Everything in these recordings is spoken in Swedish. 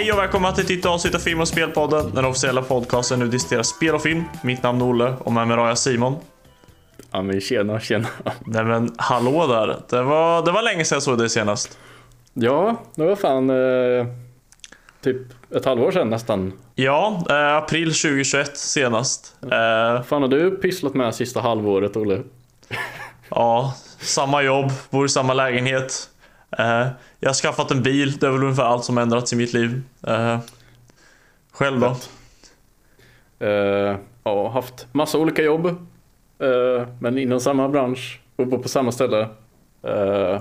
Hej och välkomna till ett nytt avsnitt av Film och Spelpodden, den officiella podcasten nu diskuterar spel och film. Mitt namn är Olle och med mig har jag Simon. Ja men tjena, tjena. Nej men hallå där, det var, det var länge sedan jag såg dig senast. Ja, det var fan eh, typ ett halvår sedan nästan. Ja, eh, april 2021 senast. Eh, Fan har du pysslat med sista halvåret Olle? ja, samma jobb, bor i samma lägenhet. Eh, jag har skaffat en bil, det är väl ungefär allt som ändrats i mitt liv. Eh, själv då? Eh, ja, haft massa olika jobb. Eh, men inom samma bransch och bor på samma ställe. Eh,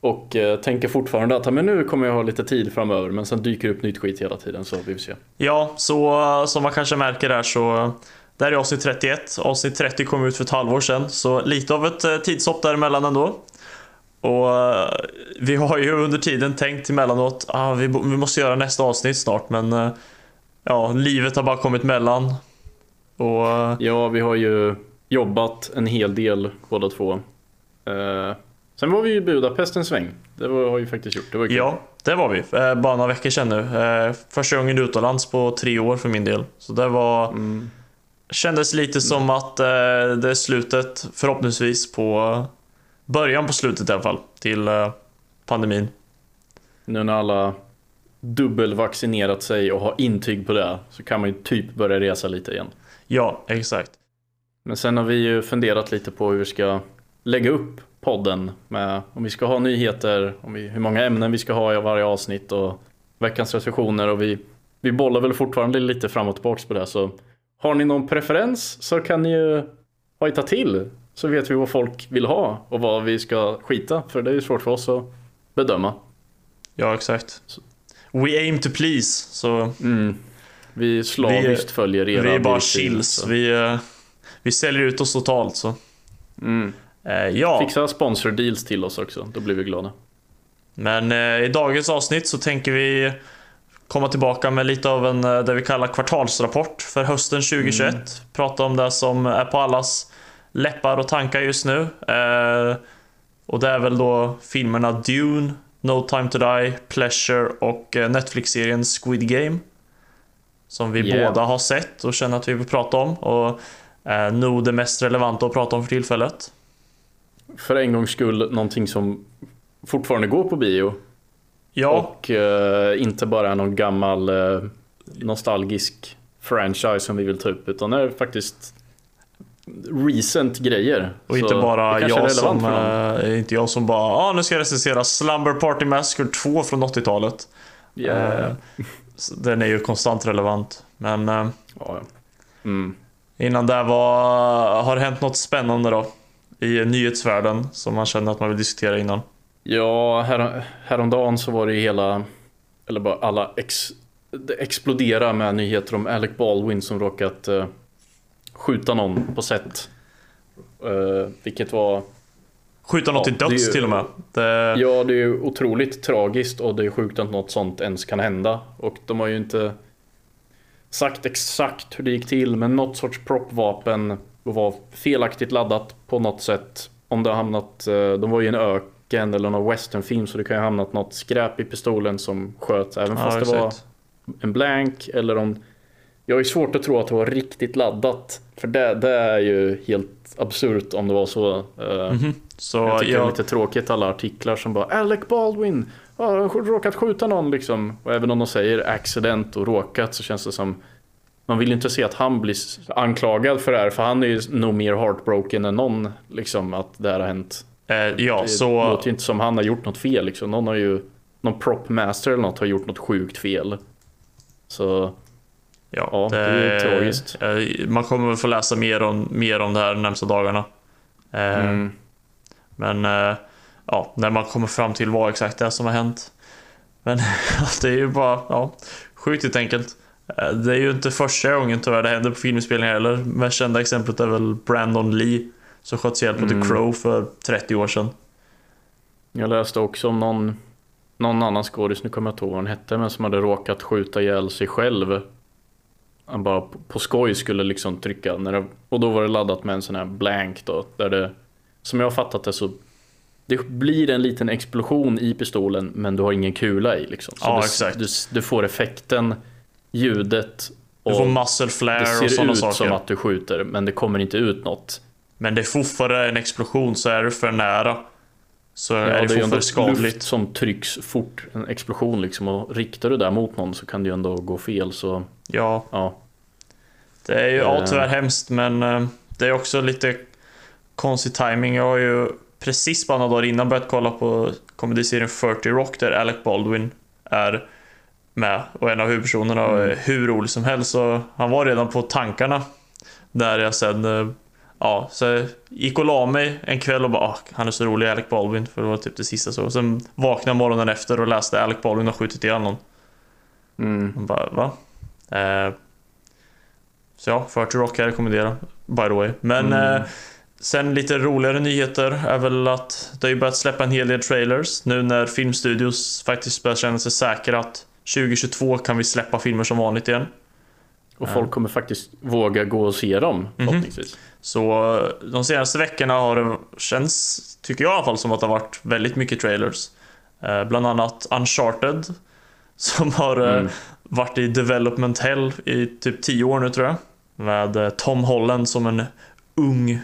och tänker fortfarande att men nu kommer jag ha lite tid framöver men sen dyker det upp nytt skit hela tiden så vi får se. Ja, så som man kanske märker där så det här är avsnitt 31. Avsnitt 30 kom ut för ett halvår sedan, så lite av ett tidshopp däremellan ändå. Och eh, vi har ju under tiden tänkt emellanåt, ah, vi, vi måste göra nästa avsnitt snart, men eh, ja, livet har bara kommit mellan. Och eh, Ja, vi har ju jobbat en hel del båda två. Eh, sen var vi ju i Budapest en sväng. Det var, har vi faktiskt gjort. Det var kul. ja, det var vi. Eh, bara några veckor sedan nu. Eh, första gången utomlands på tre år för min del. Så det var... Mm. Kändes lite som att eh, det är slutet, förhoppningsvis, på början på slutet i alla fall, till eh, pandemin. Nu när alla dubbelvaccinerat sig och har intyg på det så kan man ju typ börja resa lite igen. Ja, exakt. Men sen har vi ju funderat lite på hur vi ska lägga upp podden med om vi ska ha nyheter, om vi, hur många ämnen vi ska ha i varje avsnitt och veckans recensioner och vi, vi bollar väl fortfarande lite fram och tillbaks på det så har ni någon preferens så kan ni ju hojta till så vet vi vad folk vill ha och vad vi ska skita för det är ju svårt för oss att bedöma. Ja, exakt. We aim to please, så Mm. Vi slaviskt följer era vi är bara chills. så. Vi, eh, vi säljer ut oss totalt, så. Mm. Eh, ja, Fixa sponsor deals till oss också, då blir vi glada. men eh, i dagens avsnitt så tänker vi komma tillbaka med lite av en, eh, det vi kallar kvartalsrapport för hösten 2021. Prata om det som är på allas läppar och tankar just nu. Eh, och det är väl då filmerna Dune, No Time To Die, Pleasure och eh, Netflix-serien Squid Game. Som vi Yeah. båda har sett och känner att vi vill prata om. Och eh, nog det mest relevanta att prata om för tillfället. För en gångs skull någonting som fortfarande går på bio Ja, och eh, inte bara någon gammal eh, nostalgisk franchise som vi vill ta upp utan är faktiskt recent grejer. Och inte bara jag som, äh, inte jag som bara ah, nu ska jag recensera Slumber Party Massacre 2 från 80-talet. Yeah. Så Den är ju konstant relevant. Men eh, Ja. Mm. innan det var, har det hänt något spännande då? I nyhetsvärlden som man känner att man vill diskutera innan. Ja, här, häromdagen så var det ju hela, eller bara alla ex, det exploderar med nyheter om Alec Baldwin som råkat eh, skjuta någon på set. Eh, vilket var, Skjuta något Ja, till döds ju- till och med. Det, ja det är ju otroligt tragiskt och det är sjukt att något sånt ens kan hända. Och de har ju inte sagt exakt hur det gick till men något sorts propvapen var felaktigt laddat på något sätt. Om det har hamnat, eh, de var ju i en öken eller någon westernfilm så det kan ju ha hamnat något skräp i pistolen som sköt även fast ja, det var en blank eller om Jag är svårt att tro att det var riktigt laddat För det, det är ju helt absurt om det var så Eh, Mhm. Så Jag tycker det är jag, lite tråkigt alla artiklar som bara Alec Baldwin har råkat skjuta någon liksom Och även om de säger accident och råkat så känns det som Man vill ju inte se att han blir anklagad för det här för han är ju nog mer heartbroken än någon liksom att det här har hänt eh, ja, Det så... låter ju inte som han har gjort något fel liksom. Någon har ju Någon prop master eller något har gjort något sjukt fel Så Ja, Ja, det är tragiskt. eh, Man kommer väl få läsa mer om, mer om det här de närmsta dagarna. Eh, mm, Men eh, ja, när man kommer fram till vad exakt det är som har hänt. Men det är ju bara ja, sjukt helt enkelt. Det är ju inte första gången tyvärr det händer på filminspelningar heller. Mest kända exemplet är väl Brandon Lee som sköts ihjäl på Mm. The Crow för 30 år sedan. Jag läste också om någon Någon annan skådis, nu kommer jag inte ihåg vad han hette Men som hade råkat skjuta ihjäl sig själv Han bara på, skoj skulle liksom trycka när det, Och då var det laddat med en sån här blank då Där det Som jag har fattat det så Det det blir en liten explosion i pistolen men du har ingen kula i liksom. Så Ja, du, exakt. Du, du får effekten, ljudet Du och får muscle det flare och ser sådana ut saker. som att du skjuter men det kommer inte ut något. Men det är fortfarande en explosion, så är du för nära. Så Ja, är det, är ändå fortfarande skadligt. luft som trycks fort, en explosion liksom och riktar du där mot någon så kan det ju ändå gå fel så Ja, ja. Det är ju ja, Eh. tyvärr hemskt, men eh, det är också lite konstig timing. Jag har ju precis bara några dagar innan börjat kolla på komediserien 40 Rock där Alec Baldwin är med och en av huvudpersonerna och är hur rolig som helst. Så han var redan på tankarna där jag sen eh, Ja, så jag gick och la mig en kväll och bara ah, han är så rolig Alec Baldwin för det var typ det sista så. Sen vaknade morgonen efter och läste Alec Baldwin har skjutit ihjäl någon. Mm. Bara, va? Eh, så ja, 40 Rock kan jag rekommendera, by the way. Men Mm. eh, sen lite roligare nyheter är väl att det har ju börjat släppa en hel del trailers nu när filmstudios faktiskt börjar känna sig säkra att 2022 kan vi släppa filmer som vanligt igen. Och folk kommer faktiskt våga gå och se dem Mhm. förhoppningsvis. Så eh, de senaste veckorna har det känts, tycker jag i alla fall, som att det har varit väldigt mycket trailers. Eh, bland annat Uncharted, som har eh, Mm. varit i development hell i typ 10 år nu tror jag. Med eh, Tom Holland som en ung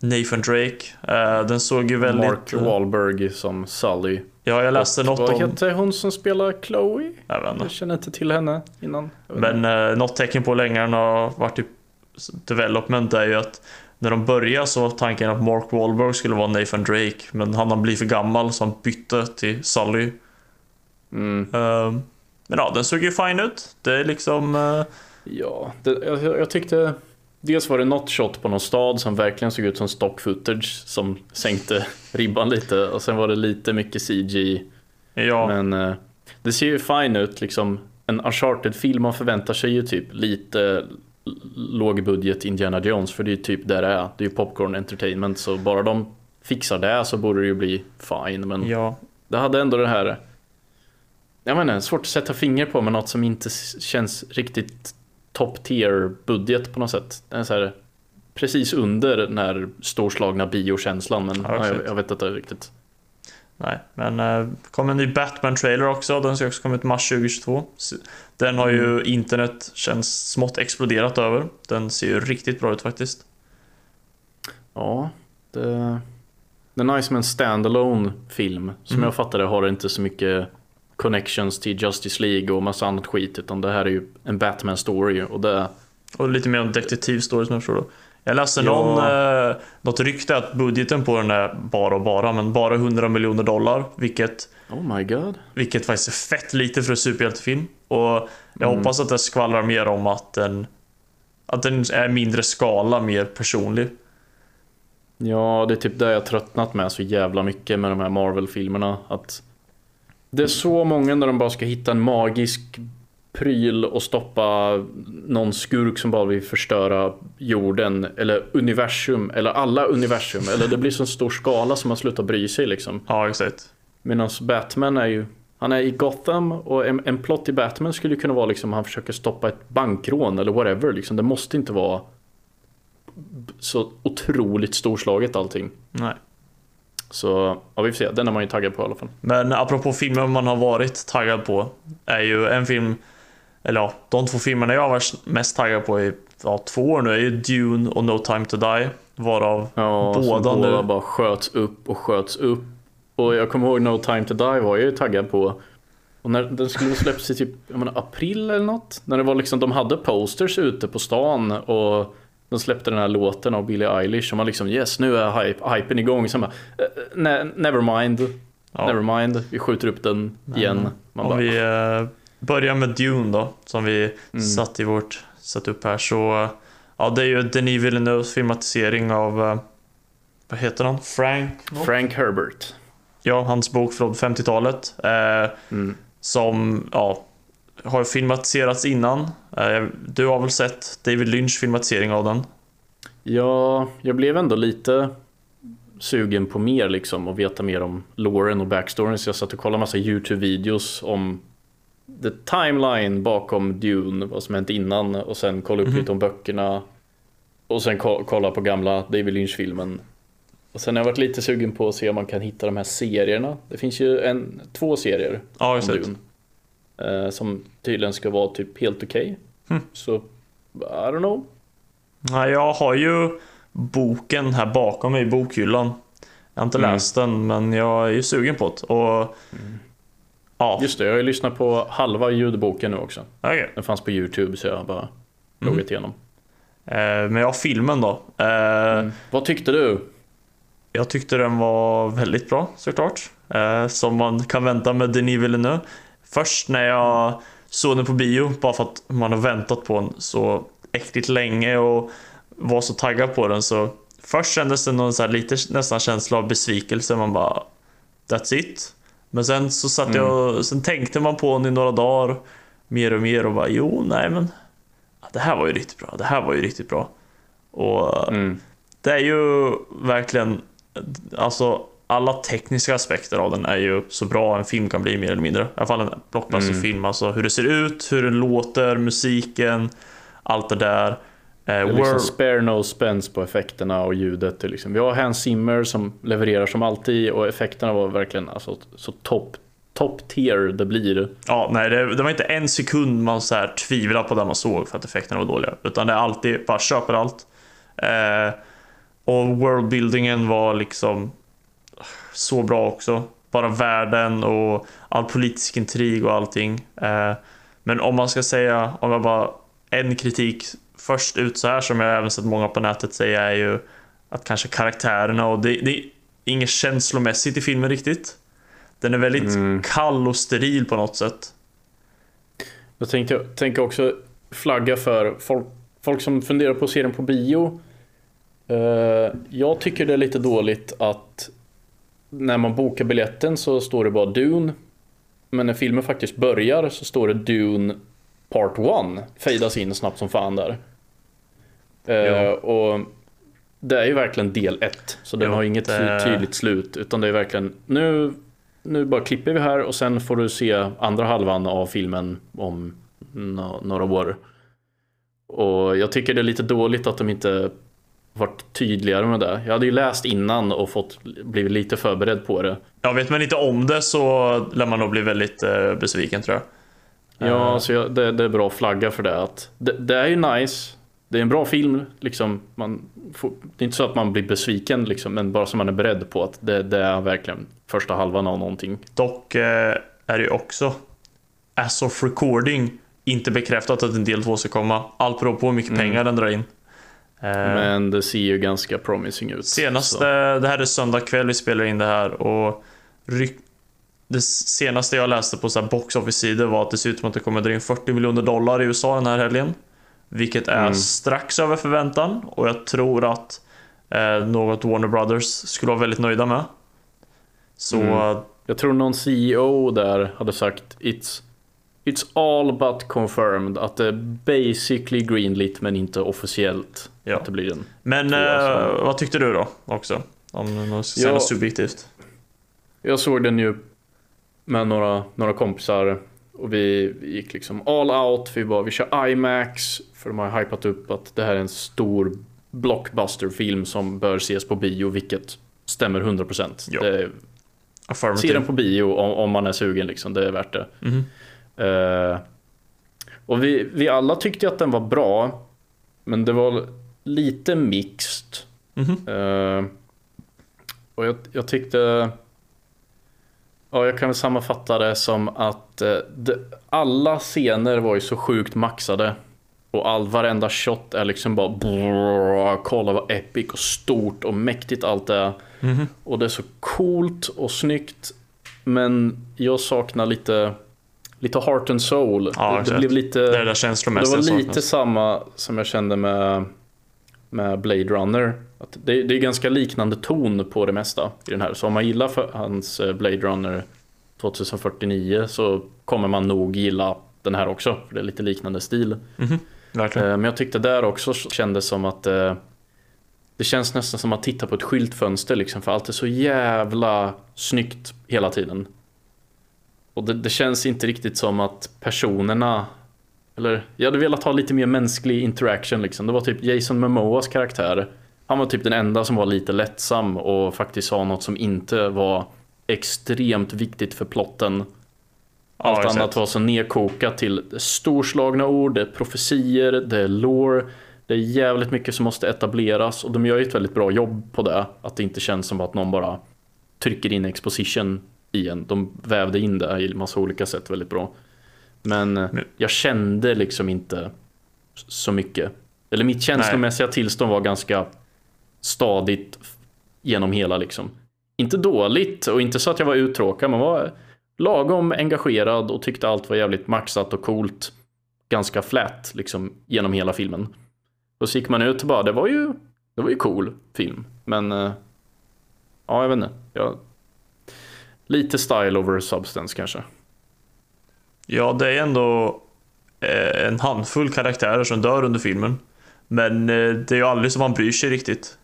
Nathan Drake. Eh, den såg ju väldigt... Mark Wahlberg som Sully. Ja, jag läste Och något Vad om... heter hon som spelar Chloe? Jag vet inte. Jag känner inte till henne innan. Men eh, något tecken på länge den har varit i development är ju att när de började så var tanken att Mark Wahlberg skulle vara Nathan Drake. Men han har blivit för gammal så han bytte till Sully. Mm. Eh, men ja, den såg ju fine ut. Det är liksom... eh, Ja, det, jag, jag tyckte Dels var det något shot på någon stad som verkligen såg ut som stock footage som sänkte ribban lite och sen var det lite mycket CG ja, men eh, det ser ju fine ut liksom en Uncharted-film man förväntar sig ju typ lite lågbudget Indiana Jones för det är ju typ där det är. Det är ju popcorn entertainment så bara de fixar det så borde det ju bli fine men ja. det hade ändå det här Jag inte, svårt att sätta finger på men något som inte känns riktigt top tier budget på något sätt. Det är så här, precis under den här storslagna biokänslan men Ja, ja, jag, jag vet inte riktigt. Nej, men eh, kom en ny Batman-trailer också. Den ska också komma ut mars 2022. S- Den har ju Mm. internet känns smått exploderat över. Den ser ju riktigt bra ut faktiskt. Ja, det, det är nice med en standalone film. Som Mm. jag fattar det har det inte så mycket connections till Justice League och massa annat skit utan det här är ju en Batman story och det Och lite mer om detektivstory som jag förstår det. Jag läste Ja. någon, eh, något rykte att budgeten på den är bara och bara, men bara 100 miljoner dollar. Vilket, Oh my god. vilket faktiskt är fett lite för en superhjältefilm. Och jag Mm. hoppas att det skvallrar mer om att den, att den är mindre skala, mer personlig. Ja, det är typ det jag tröttnat med så jävla mycket med de här Marvel-filmerna. Att det är så många när de bara ska hitta en magisk pryl och stoppa någon skurk som bara vill förstöra jorden eller universum eller alla universum. Eller det blir så stor skala som man slutar bry sig liksom. Ja, exakt. Medan Batman är ju han är i Gotham och en, en plott i Batman skulle ju kunna vara liksom han försöker stoppa ett bankrån eller whatever liksom. Det måste inte vara så otroligt storslaget allting. Nej. Så ja, vi får se. Den är man ju taggad på i alla fall. Men apropå filmer man har varit taggad på är ju en film, eller ja, de två filmerna jag har varit mest taggad på i ja, två år nu är ju Dune och No Time To Die. Varav Ja, båda båda nu. bara sköts upp och sköts upp. Och jag kommer ihåg No Time To Die var jag ju taggad på. Och när den skulle släppas i typ jag menar, april eller något. När det var liksom, de hade posters ute på stan och de släppte den här låten av Billie Eilish och man liksom yes nu är hype, hypen igång. Sen bara, eh, ne, never mind, Ja. never mind, vi skjuter upp den igen. Man Om bara, vi eh, börjar med Dune då, som vi Mm. satt i vårt satt upp här så Ja, det är ju Denis Villeneuves filmatisering av eh, Vad heter han? Frank? Frank Herbert. Ja, hans bok från 50-talet. Eh, Mm. som ja, har filmatiserats innan. Eh, du har väl sett David Lynch filmatisering av den? Ja, jag blev ändå lite sugen på mer liksom och veta mer om Lauren och backstoryn så jag satt och kollade massa YouTube-videos om the timeline bakom Dune, vad som hänt innan och sen kolla upp Mhm. lite om böckerna och sen ko- kolla på gamla David Lynch-filmen. Och sen har jag varit lite sugen på att se om man kan hitta de här serierna. Det finns ju en, två serier Ja, om. Dune. Eh, som tydligen ska vara typ helt okej. Hmm. Så, I don't know. Nej, jag har ju boken här bakom mig i bokhyllan. Jag har inte Mm. läst den, men jag är ju sugen på det. Och... Ja, Just det, jag har ju lyssnat på halva ljudboken nu också. okej. Den fanns på YouTube så jag har bara Mm. pluggat igenom. Eh, Men jag har filmen då. Eh, Mm. Vad tyckte du? Jag tyckte den var väldigt bra såklart. Eh, som man kan vänta med Denis Villeneuve. Först när jag såg den på bio, bara för att man har väntat på den så äckligt länge och var så taggad på den så Först kändes det någon så här lite nästan känsla av besvikelse. Man bara That's it. Men sen så satt jag Sen tänkte man på den i några dagar Mer och mer och bara jo, nej men Det här var ju riktigt bra. Det här var ju riktigt bra. Och Mm. det är ju verkligen, alltså alla tekniska aspekter av den är ju så bra en film kan bli mer eller mindre. I alla fall en blockbusterfilm. Alltså hur det ser ut, hur den låter, musiken, allt det där. Eh, Det är liksom spare no spence på effekterna och ljudet. Liksom. Vi har Hans Zimmer som levererar som alltid och effekterna var verkligen alltså, så top, top tier det blir. Ja, nej, det, det var inte en sekund man så här tvivlade på det man såg för att effekterna var dåliga. Utan det är alltid, bara köper allt. Eh, och worldbuildingen var liksom så bra också. Bara världen och all politisk intrig och allting. Eh, men om man ska säga, om jag bara en kritik först ut så här som jag även sett många på nätet säga är ju att kanske karaktärerna och det, det är inget känslomässigt i filmen riktigt. Den är väldigt Mm. kall och steril på något sätt. Jag tänkte, tänkte också flagga för folk, folk som funderar på att se den på bio. Eh, jag tycker det är lite dåligt att när man bokar biljetten så står det bara Dune. Men när filmen faktiskt börjar så står det Dune Part 1. Fejdas in snabbt som fan där. Eh, Ja. Och det är ju verkligen del 1. Så den Ja, har inget det- tydligt slut. Utan det är verkligen nu, nu bara klipper vi här och sen får du se andra halvan av filmen om nå- några år. Och jag tycker det är lite dåligt att de inte varit tydligare med det. Jag hade ju läst innan och fått blivit lite förberedd på det. Ja, vet man inte om det så lär man nog bli väldigt eh, besviken tror jag. Ja, så jag, det, det är bra att flagga för det. Att det, det är ju nice. Det är en bra film. Liksom, man får, det är inte så att man blir besviken, liksom, men bara så man är beredd på att det, det är verkligen första halvan av någonting. Dock eh, är det ju också as of recording inte bekräftat att en del två ska komma. Allt beror på hur mycket pengar den drar in. Eh, Men det ser ju ganska promising ut. Senaste, så. det här är söndag kväll vi spelar in det här och det senaste jag läste på så här box office-sidor var att det ser ut som att det kommer dra in 40 miljoner dollar i USA den här helgen. Vilket är Mm. strax över förväntan och jag tror att eh, något Warner Brothers skulle vara väldigt nöjda med. Så Mm. Jag tror någon CEO där hade sagt It's, it's all but confirmed. Att det är basically greenlit men inte officiellt. Ja. Att det blir en. Men eh, vad tyckte du då också? Om man ska säga något subjektivt. Jag såg den ju med några, några kompisar. Och vi, gick liksom all out. Vi bara, vi kör IMAX. För de har hypat upp att det här är en stor blockbusterfilm som bör ses på bio. Vilket stämmer 100%. Ja. Det, se den på bio om, om man är sugen liksom. Det är värt det. Mhm. Eh, och vi, vi alla tyckte att den var bra. Men det var lite mixed. Mhm. Eh, och jag, jag tyckte... Ja, jag kan väl sammanfatta det som att eh, det, alla scener var ju så sjukt maxade. Och all, varenda shot är liksom bara brrr, kolla vad epic och stort och mäktigt allt är. Mhm. Och det är så coolt och snyggt. Men jag saknar lite, lite heart and soul. Ja, det, det blev lite... Det är det Det känslomässiga var lite saknas. samma som jag kände med, med Blade Runner. Att det, det är ganska liknande ton på det mesta i den här. Så om man gillar hans eh, Blade Runner 2049 så kommer man nog gilla den här också. För det är lite liknande stil. Verkligen. Eh, Men jag tyckte där också kändes som att eh, det känns nästan som att titta på ett skyltfönster liksom. För allt är så jävla snyggt hela tiden. Och det, det känns inte riktigt som att personerna eller jag hade velat ha lite mer mänsklig interaction liksom. Det var typ Jason Momoas karaktär han var typ den enda som var lite lättsam och faktiskt sa något som inte var extremt viktigt för plotten. Allt exakt. annat var så nedkokat till storslagna ord, det är profetier, det är lore. Det är jävligt mycket som måste etableras och de gör ju ett väldigt bra jobb på det. Att det inte känns som att någon bara trycker in exposition i en. De vävde in det i massa olika sätt väldigt bra. Men eh, jag kände liksom inte så mycket. Eller mitt känslomässiga tillstånd var ganska stadigt genom hela liksom. Inte dåligt och inte så att jag var uttråkad, men var lagom engagerad och tyckte allt var jävligt maxat och coolt. Ganska flat liksom genom hela filmen. Och så gick man ut och bara, det var ju, det var ju cool film. Men, eh, ja jag vet inte. Jag, lite style over substance kanske. Ja, det är ändå eh, en handfull karaktärer som dör under filmen. Men eh, det är ju aldrig som man bryr sig riktigt.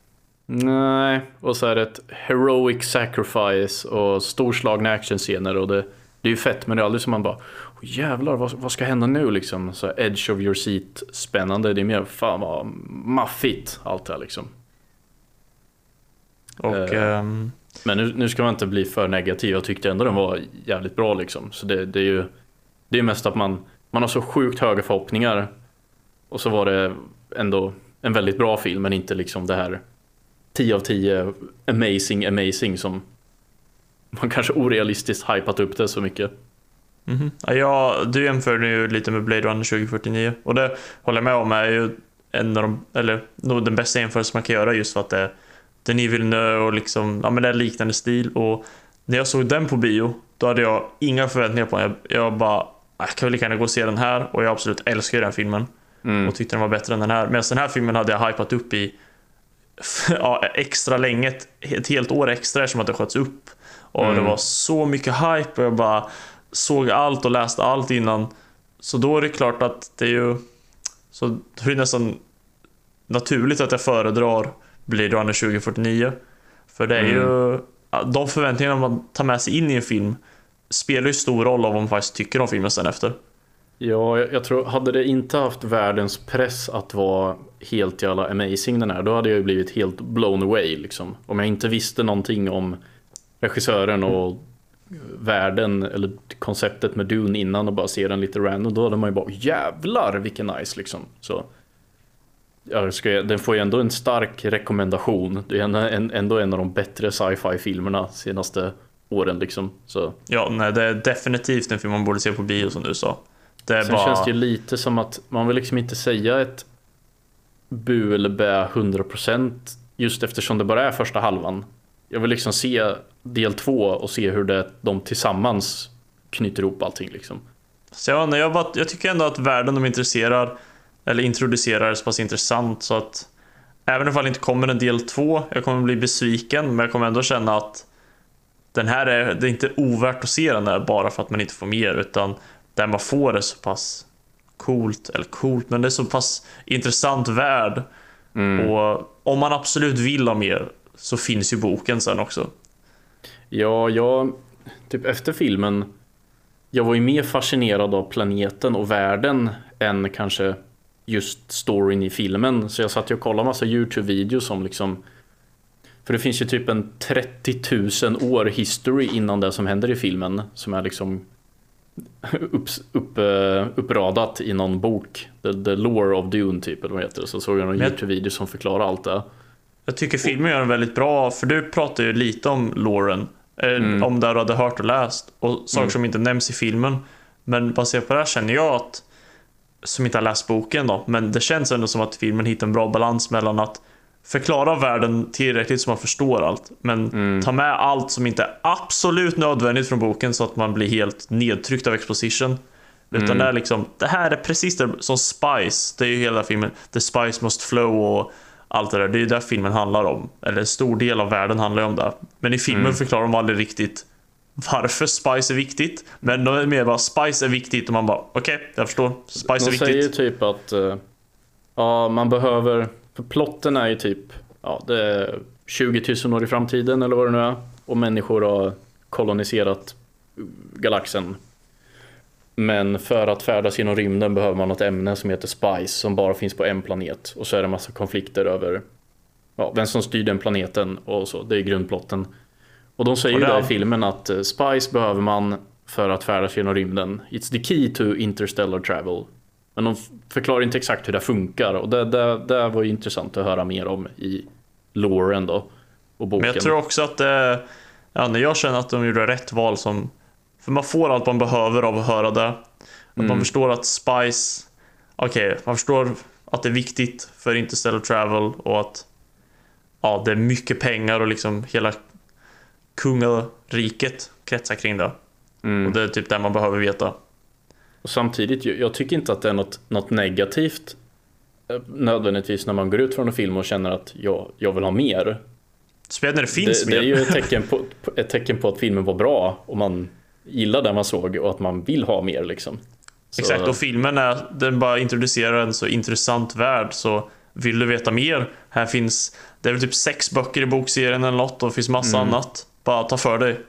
Nej, och så är det ett heroic sacrifice och storslagna actionscener och det, det är ju fett men det är aldrig som man bara "Åh, jävlar vad, vad ska hända nu liksom? Så edge of your seat spännande. Det är mer fan vad maffigt allt det här liksom. Och ehm, men nu, nu ska man inte bli för negativ. Jag tyckte ändå den var jävligt bra liksom. Så det, det är ju Det är mest att man Man har så sjukt höga förhoppningar. Och så var det ändå en väldigt bra film men inte liksom det här 10 av 10 amazing amazing som man kanske orealistiskt hypat upp det så mycket. mhm. ja, du jämförde ju lite med Blade Runner 2049 och det håller jag med om är ju en av de, eller nog den bästa jämförelsen man kan göra just för att det är Denis Villeneuve och liksom, ja men det är liknande stil och när jag såg den på bio då hade jag inga förväntningar på den. Jag, jag bara, "Ah, jag kan väl lika gärna gå och se den här och jag absolut älskar den filmen. Mm. och tyckte den var bättre än den här. Medan den här filmen hade jag hypat upp i ja, extra länge, ett, ett helt år extra eftersom att det sköts upp. Och Mm. det var så mycket hype och jag bara såg allt och läste allt innan. Så då är det klart att det är ju så då är det nästan naturligt att jag föredrar Blade Runner 2049. För det är ju ja, de förväntningarna man tar med sig in i en film spelar ju stor roll av vad man faktiskt tycker om filmen sen efter. Ja, jag, jag tror, hade det inte haft världens press att vara helt jävla amazing den här, då hade jag ju blivit helt blown away liksom. Om jag inte visste någonting om regissören och världen eller konceptet med Dune innan och bara ser den lite random, då hade man ju bara jävlar vilken nice liksom. Så jag ska, den får ju ändå en stark rekommendation. Det är ändå en, ändå en av de bättre sci-fi filmerna senaste åren liksom. Så. Ja, nej, det är definitivt en film man borde se på bio som du sa. Det Sen bara... känns det ju lite som att man vill liksom inte säga ett bu eller bä 100% just eftersom det bara är första halvan. Jag vill liksom se del två och se hur det, de tillsammans knyter ihop allting liksom. Så jag, jag, bara, jag tycker ändå att världen de intresserar, eller introducerar så pass intressant så att även ifall det inte kommer en del två, jag kommer bli besviken, men jag kommer ändå känna att den här är, det är inte ovärt att se den här bara för att man inte får mer, utan det man får är så pass coolt, eller coolt, men det är så pass intressant värld. Och om man absolut vill ha mer så finns ju boken sen också. Ja, jag, typ efter filmen, jag var ju mer fascinerad av planeten och världen än kanske just storyn i filmen. Så jag satt och kollade massa YouTube-videos om liksom För det finns ju typ en 30 000 år history innan det som händer i filmen som är liksom upp, upp, eh, uppradat i någon bok. The, the Lore of Dune typ eller vad heter det. Så såg jag någon YouTube-video som förklarar allt det. Jag tycker filmen gör en väldigt bra, för du pratar ju lite om Lauren. Eh, Om det du hade hört och läst. Och saker som inte nämns i filmen. Men baserat på det här känner jag att, som inte har läst boken då, men det känns ändå som att filmen hittar en bra balans mellan att förklara världen tillräckligt så man förstår allt. Men ta med allt som inte är absolut nödvändigt från boken så att man blir helt nedtryckt av exposition. Utan det är liksom, det här är precis det som Spice, det är ju hela filmen, The Spice Must Flow och allt det där. Det är ju det filmen handlar om. Eller en stor del av världen handlar ju om det. Men i filmen förklarar de aldrig riktigt varför Spice är viktigt. Men de är mer bara, Spice är viktigt och man bara, okej, jag förstår. Spice är De säger viktigt. typ att eh, ja, man behöver, för plotten är ju typ ja, det är 20 000 år i framtiden eller vad det nu är. Och människor har koloniserat galaxen. Men för att färdas genom rymden behöver man något ämne som heter spice som bara finns på en planet. Och så är det massa konflikter över ja, vem som styr den planeten och så. Det är grundplotten. Och de säger Och ju där i filmen att eh, Spice behöver man för att färdas genom rymden. It's the key to interstellar travel. Men de förklarar inte exakt hur det funkar och det, det, det var ju intressant att höra mer om i loren då. Och boken. Men jag tror också att ja, när jag känner att de gjorde rätt val som, för man får allt man behöver av att höra det. Att Mm. man förstår att Spice, okej, man förstår att det är viktigt för Interstellar Travel och att ja, det är mycket pengar och liksom hela kungariket kretsar kring det. Mm. Och det är typ det man behöver veta. Och samtidigt, jag tycker inte att det är något, något negativt eh, nödvändigtvis när man går ut från en film och känner att jag, jag vill ha mer. Speciellt när det finns det, det är mer. ju ett tecken, på, ett tecken på att filmen var bra och man gillar det man såg och att man vill ha mer liksom. Så- Exakt, och filmen är, den bara introducerar en så intressant värld så vill du veta mer, här finns, det är väl typ sex böcker i bokserien eller något och det finns massa Mm. annat. Bara ta för dig.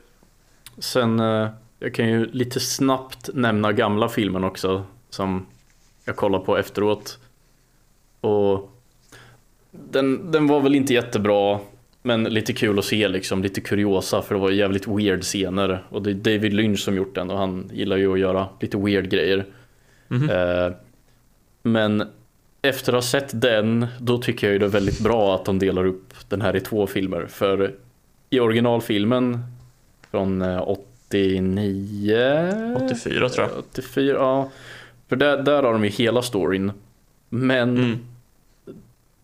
Sen, eh, jag kan ju lite snabbt nämna gamla filmen också som jag kollar på efteråt. Och den, den var väl inte jättebra, men lite kul att se liksom, lite kuriosa för det var jävligt weird scener. Och det är David Lynch som gjort den och han gillar ju att göra lite weird grejer. Mhm. Eh, men efter att ha sett den, då tycker jag ju det är väldigt bra att de delar upp den här i två filmer. För i originalfilmen från eh, 89? 84 tror jag. 84, ja. För där, där har de ju hela storyn. Men Mm.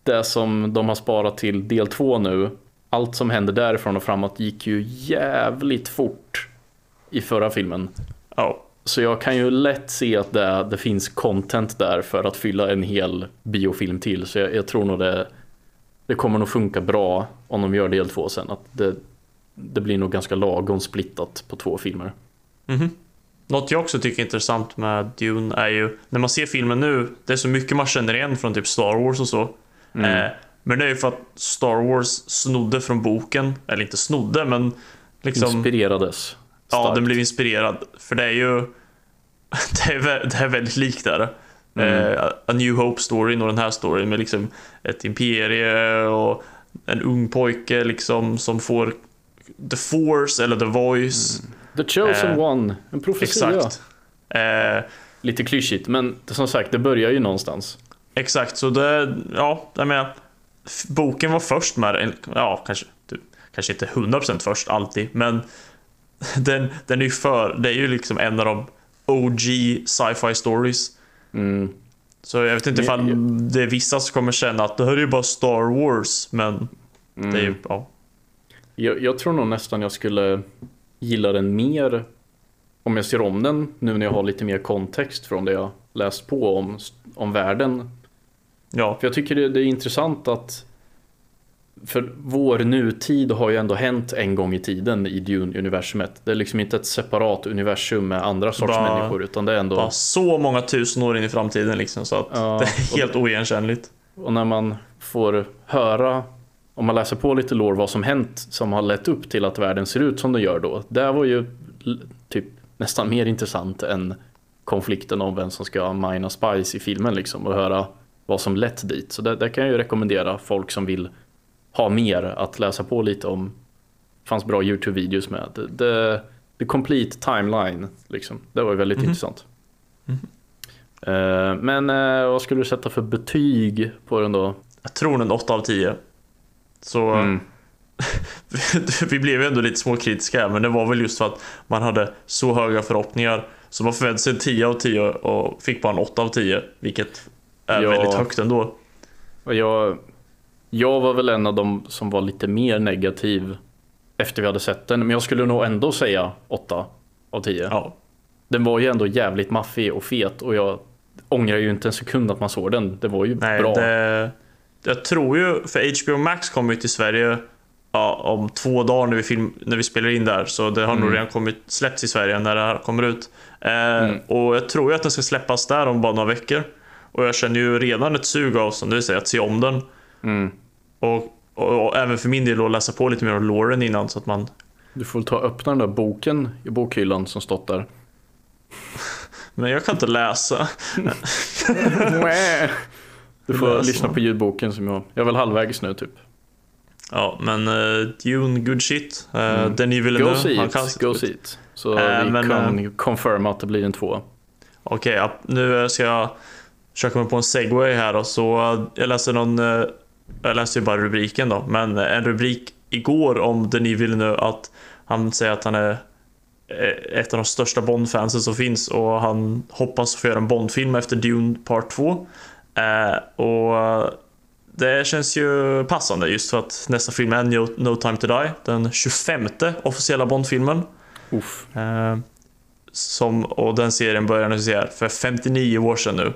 det som de har sparat till del två nu, allt som hände därifrån och framåt gick ju jävligt fort i förra filmen. Ja. Så jag kan ju lätt se att det, det finns content där för att fylla en hel biofilm till. Så jag, jag tror nog det, det kommer nog funka bra om de gör del två sen. Att det, det blir nog ganska lagom splittat på två filmer. Mhm. Något jag också tycker är intressant med Dune är ju, när man ser filmen nu, det är så mycket man känner igen från typ Star Wars och så. Mm. Eh, men det är ju för att Star Wars snodde från boken, eller inte snodde men liksom... Inspirerades. Ja, starkt. den blev inspirerad. För det är ju... Det är, det är väldigt likt där. Mm. Eh, A New Hope-storyn och den här storyn med liksom ett imperie och en ung pojke liksom som får The Force eller The Voice. The chosen Eh, one, en profetia. Exakt. Eh, Lite klyschigt, men som sagt, det börjar ju någonstans. exakt, så det... Ja, jag menar... Boken var först med. Ja, kanske, typ, kanske inte 100% först alltid, men den, den är ju för... Det är ju liksom en av de OG sci-fi stories. Mm. Så jag vet inte Men- ifall det är vissa som kommer känna att det här är ju bara Star Wars, men det är ju, Mm. ja. Jag, jag tror nog nästan jag skulle gilla den mer om jag ser om den nu när jag har lite mer kontext från det jag läst på om, om världen. Ja, För jag tycker det, det är intressant att för vår nutid har ju ändå hänt en gång i tiden i Dune-universumet. Det är liksom inte ett separat universum med andra sorts Bara- människor utan det är ändå så många tusen år in i framtiden liksom, så att Ja, det är helt oigenkännligt. Och när man får höra, om man läser på lite lore vad som hänt som har lett upp till att världen ser ut som den gör då. Det var ju typ nästan mer intressant än konflikten om vem som ska mina Spice i filmen liksom och höra vad som lett dit. Så det, det kan jag ju rekommendera folk som vill ha mer att läsa på lite om. Det fanns bra YouTube-videos med. Det, det, the complete timeline liksom. Det var ju väldigt Mhm. intressant. Eh, Men eh, vad skulle du sätta för betyg på den då? Jag tror en 8 av 10. Så Mm. vi blev ju ändå lite småkritiska här, men det var väl just för att man hade så höga förhoppningar. Så man förväntade sig en 10 av 10 och fick bara en 8 av 10, vilket är Ja. väldigt högt ändå. Jag, jag var väl en av dem som var lite mer negativ efter vi hade sett den. Men jag skulle nog ändå säga 8 av 10. Ja, Den var ju ändå jävligt maffig och fet och jag ångrar ju inte en sekund att man såg den. Det var ju nej, bra. det... Jag tror ju, för HBO Max kommer ju till Sverige ja, om två dagar när vi, film, när vi spelar in där. Så det har Mm. nog redan kommit, släppts i Sverige när det här kommer ut. Eh, Mm. Och jag tror ju att den ska släppas där om bara några veckor. Och jag känner ju redan ett sug av, som du säger, att se om den. Mm. Och, och, och även för min del att läsa på lite mer om Lauren innan så att man... Du får ta och öppna den där boken i bokhyllan som stått där. Men jag kan inte läsa. du får Läs lyssna på ljudboken som jag... Jag är väl halvvägs nu typ. Ja, men uh, Dune, good shit. Uh, Mm. Denis Go Villeneuve, see han it, kan go see it. Så Äh, vi men, kan confirma att det blir en två. Okej, ja, nu ska jag försöka mig på en segway här och så jag läste någon, jag läste ju bara rubriken då, men en rubrik igår om Denis Villeneuve att han säger att han är eh, ett av de största Bond-fansen som finns och han hoppas få göra en Bond-film efter Dune Part 2. Eh, och det känns ju passande just för att nästa film är No, no Time To Die, den 25 officiella Bond-filmen. Eh, som, och den serien började nu för 59 år sedan nu.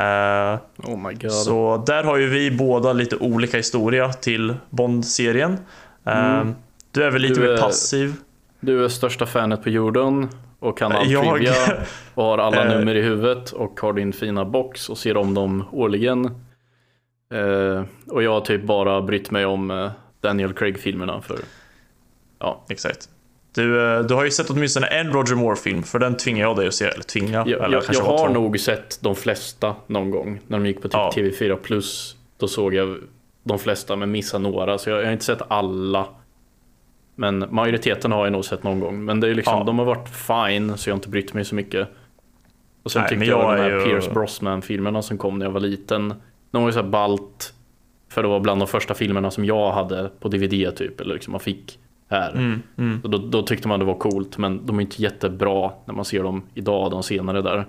Eh, Oh så där har ju vi båda lite olika historia till Bond-serien. Eh, Mm. Du är väl lite Du mer är- passiv. Du är största fanet på jorden och kan all Jag- trivia och har alla Eh. nummer i huvudet och har din fina box och ser om dem årligen. Och jag har typ bara brytt mig om Daniel Craig-filmerna för Exakt. Du, eh, du har ju sett åtminstone en Roger Moore-film, för den tvingar jag dig att se. Eller tvinga, Jag, eller jag, kanske jag har två. nog sett de flesta någon gång när de gick på typ Ja. TV4 plus. Då såg jag de flesta men missade några så jag, jag har inte sett alla. Men majoriteten har jag nog sett någon gång. Men det är liksom, Ja. de har varit fine så jag har inte brytt mig så mycket. Och sen Nej, tyckte jag, jag de här är ju- Pierce Brosnan-filmerna som kom när jag var liten. De var ju såhär balt. För det var bland de första filmerna som jag hade på DVD typ. Eller liksom man fick här. Mm, mm. Då, då tyckte man det var coolt, men de är inte jättebra när man ser dem idag, de senare där.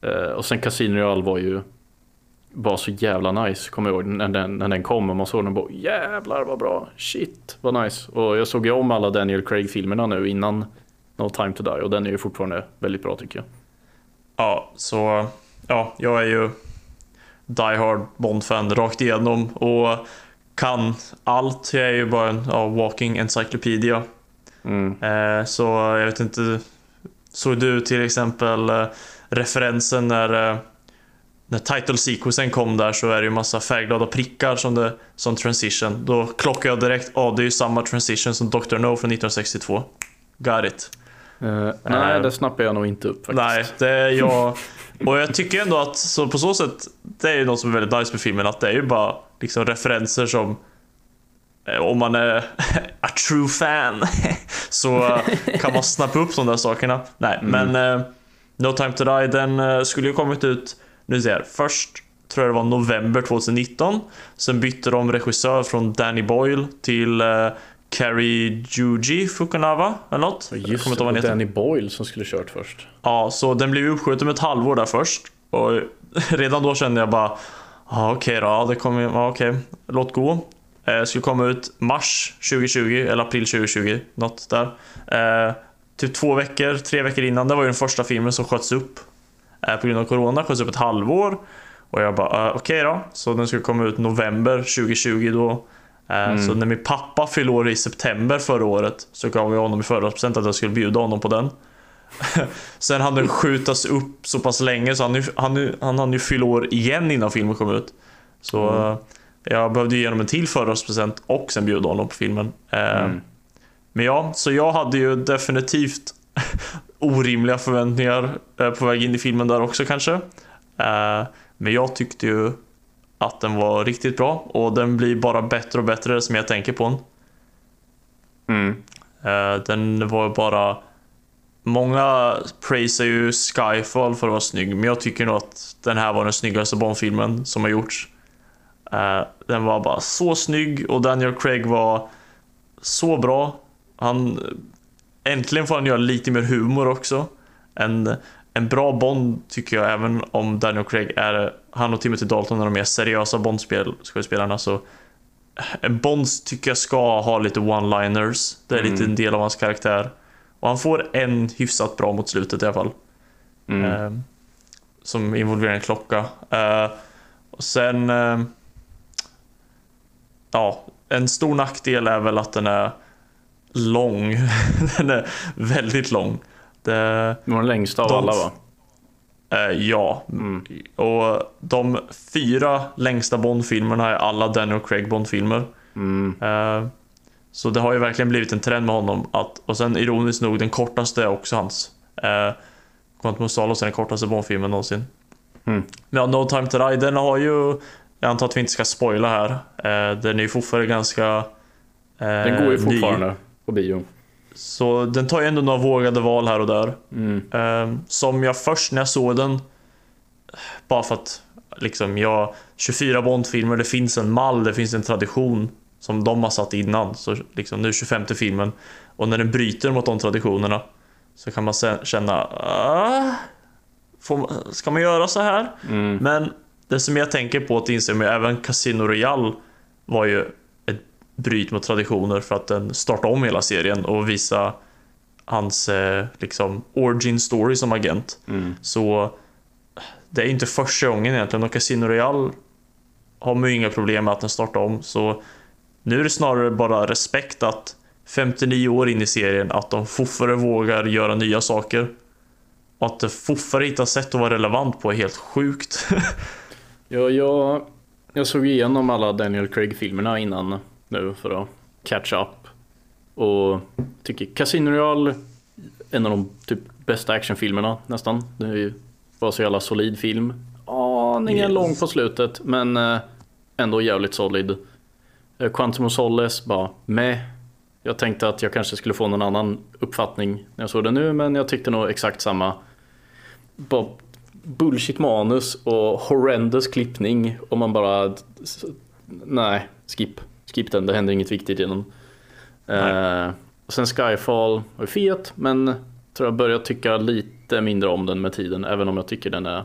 Eh, och sen Casino Royale var ju var så jävla nice, kommer jag ihåg, när den, när den kom och man såg den och bara jävlar vad bra, shit vad nice. Och jag såg ju om alla Daniel Craig-filmerna nu innan No Time To Die och den är ju fortfarande väldigt bra tycker jag. Ja, så ja, jag är ju Die Hard Bond-fan rakt igenom och kan allt. Jag är ju bara en ja, walking encyclopedia. Mm. Eh, så jag vet inte, såg du till exempel eh, referensen när, eh, när title sequencen kom där så är det ju massa färgglada prickar som, det, som transition. Då klockar jag direkt, ja det är ju samma transition som Dr. No från 1962. Got it. Eh, nej, Eh, det snappar jag nog inte upp faktiskt. Nej, det är jag. Och jag tycker ändå att så på så sätt, det är ju något som är väldigt nice med filmen, att det är ju bara liksom referenser som eh, om man är a true fan så eh, kan man snappa upp de där sakerna. Nej, men eh, No Time To Die, den skulle ju kommit ut, nu ser jag, först tror jag det var november 2019. Sen bytte de regissör från Danny Boyle till eh, Cary Juji Fukunawa eller något. Jag Just kommer det, han heter. Danny Boyle som skulle kört först. Ja, så den blev uppskjuten med ett halvår där först. Och redan då kände jag bara, ja okej då, ja, det kommer, ja, okej, låt gå. Eh, skulle komma ut mars 2020, eller april 2020, något där. Eh, typ två veckor, tre veckor innan, det var ju den första filmen som sköts upp. Eh, på grund av Corona, sköts upp ett halvår. Och jag bara, eh, okej då. Så den skulle komma ut november 2020 då. Eh, Så när min pappa fyllde år i september förra året så gav jag honom i födelsedagspresent att jag skulle bjuda honom på den. Sen hann den skjutas upp så pass länge så han, han, han hann ju fylla år igen innan filmen kom ut. Så Mm. eh, jag behövde ju ge honom en till födelsedagspresent och sen bjuda honom på filmen. Eh, Mm. Men ja, så jag hade ju definitivt orimliga förväntningar eh, på väg in i filmen där också kanske. Men jag tyckte ju att den var riktigt bra och den blir bara bättre och bättre som jag tänker på den. Mm. Den var bara... Många praisar ju Skyfall för att vara snygg, men jag tycker nog att den här var den snyggaste Bond-filmen som har gjorts. Eh, Den var bara så snygg och Daniel Craig var så bra. Han... Äntligen får han göra lite mer humor också. En, en bra Bond tycker jag, även om Daniel Craig är... Han och Timothy Dalton är de mer seriösa Bond-skådespelarna så... En Bond tycker jag ska ha lite one-liners. Det är lite Mm. en del av hans karaktär. Och han får en hyfsat bra mot slutet i alla fall. Mm. Eh, som involverar en klocka. Eh, och sen... Eh, ja, en stor nackdel är väl att den är lång. den är väldigt lång. Det, var den längsta av De- alla va? eh, ja, Mm. och de fyra längsta Bond-filmerna är alla Daniel Craig Bond-filmer. Mm. Så det har ju verkligen blivit en trend med honom. Att, och sen ironiskt nog, den kortaste är också hans. Eh, Quantum of Solace är den kortaste Bond-filmen någonsin. Mm. Men ja, No Time To Die, den har ju jag antar att vi inte ska spoila här. Eh, den är ju fortfarande ganska eh, Den går ju ny. fortfarande på bio. Så den tar ju ändå några vågade val här och där. Mm. Eh, som jag först när jag såg den, bara för att liksom jag, 24 Bond-filmer, det finns en mall, det finns en tradition som de har satt innan. Så liksom nu 25 filmen. Och när den bryter mot de traditionerna så kan man känna, ah, får ska man göra så här? Mm. Men det som jag tänker på att inse med även Casino Royale var ju ett bryt mot traditioner för att den startade om hela serien och visa hans eh, liksom origin story som agent. Mm. Så det är inte första gången egentligen och Casino Royale har man ju inga problem med att den startar om. Så nu är det snarare bara respekt att 59 år in i serien att de fortfarande vågar göra nya saker. Och att det fortfarande hittar sätt att vara relevant på är helt sjukt. Ja, jag, jag såg igenom alla Daniel Craig-filmerna innan nu för att catch up. Och tycker Casino Royale en av de typ bästa actionfilmerna nästan. Det är ju bara så jävla solid film. Aningen Yes. lång på slutet men eh, ändå jävligt solid. Eh, Quantum of Solace bara med. Jag tänkte att jag kanske skulle få någon annan uppfattning när jag såg den nu men jag tyckte nog exakt samma. Bara bullshit manus och horrendous klippning och man bara nej, skip. Skip den, det händer inget viktigt i den. Eh, sen Skyfall var fet men tror jag börjar tycka lite mindre om den med tiden även om jag tycker den är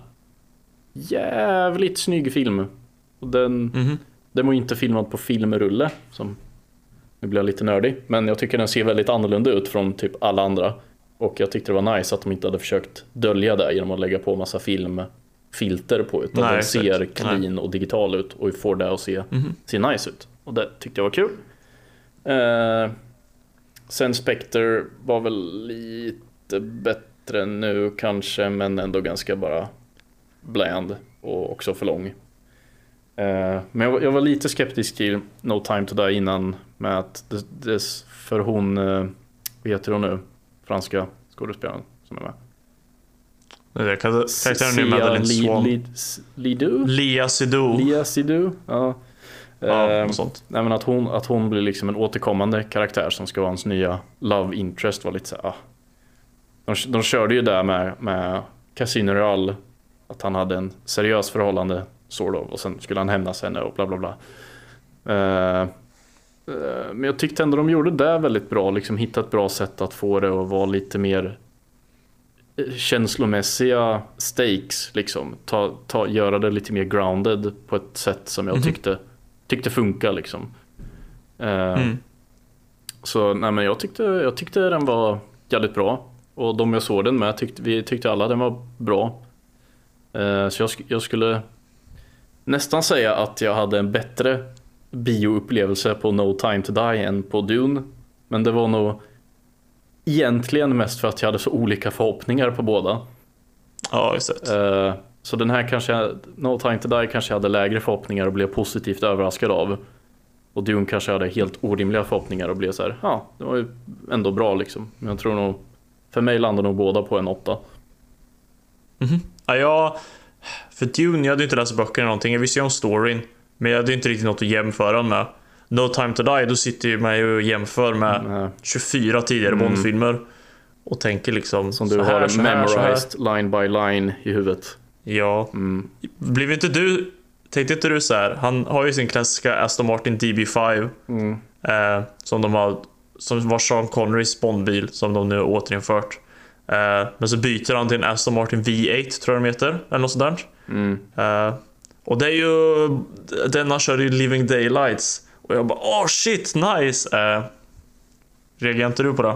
jävligt snygg film. Och den, Mhm. Den var inte filmad på filmrulle som nu blir jag lite nördig men jag tycker den ser väldigt annorlunda ut från typ alla andra. Och jag tyckte det var nice att de inte hade försökt dölja det genom att lägga på massa filmfilter på utan Nej, den exakt. ser clean och digital ut och får det att se, Mhm. se nice ut. Och det tyckte jag var kul. Eh, sen Spectre var väl lite bättre nu kanske men ändå ganska bara bland och också för lång. Eh, men jag, var- jag var lite skeptisk till No time to die innan med att det, det, för hon, eh, vad heter hon nu? Franska skådespelaren som är med. Det är kar- karaktären nu Madeleine Swan. Li- Lidu? Lia Seydoux. Lia Sidu? Ja. Ja, Eh, något sånt. Nej men att hon, att hon blir liksom en återkommande karaktär som ska vara hans nya love interest var lite så ah. de, de körde ju där med, med Casino Royale Att han hade en seriös förhållande sort of, och sen skulle han hämnas henne och bla bla bla. Eh, eh, men jag tyckte ändå de gjorde det väldigt bra, liksom hitta ett bra sätt att få det att vara lite mer eh, känslomässiga stakes liksom. Ta, ta, göra det lite mer grounded på ett sätt som jag Mhm. tyckte, tyckte funkar liksom. Eh, Mm. Så nej, men jag, tyckte, jag tyckte den var jävligt bra. Och de jag såg den med, tyckte, vi tyckte alla den var bra. Eh, så jag, jag skulle nästan säga att jag hade en bättre bioupplevelse på No time to die än på Dune. Men det var nog egentligen mest för att jag hade så olika förhoppningar på båda. Ja, just det. Eh, Så den här kanske, No time to die kanske jag hade lägre förhoppningar och blev positivt överraskad av. Och Dune kanske hade helt orimliga förhoppningar och blev så här, ja, det var ju ändå bra liksom. Men jag tror nog, för mig landar nog båda på en åtta. Mhm. Ja, jag... För Dune, jag hade inte läst böckerna eller någonting. Jag visste ju om storyn. Men jag hade inte riktigt något att jämföra den med. No time to die, då sitter ju man ju och jämför med Eh, 24 tidigare Mm. Bondfilmer. Och tänker liksom Som så du här, har så här, så här. memorized line by line i huvudet. Ja. Mm. Blev inte du... Tänkte inte du så här? Han har ju sin klassiska Aston Martin DB5. Mm. Eh, som de har... Som var Sean Connerys Bondbil som de nu har återinfört. Eh, men så byter han till en Aston Martin V8 tror jag de heter. Eller något sånt där. Mm. Eh, och det är ju... Denna kör ju Living Daylights. Och jag bara åh shit, nice! Uh, reagerar inte du på det?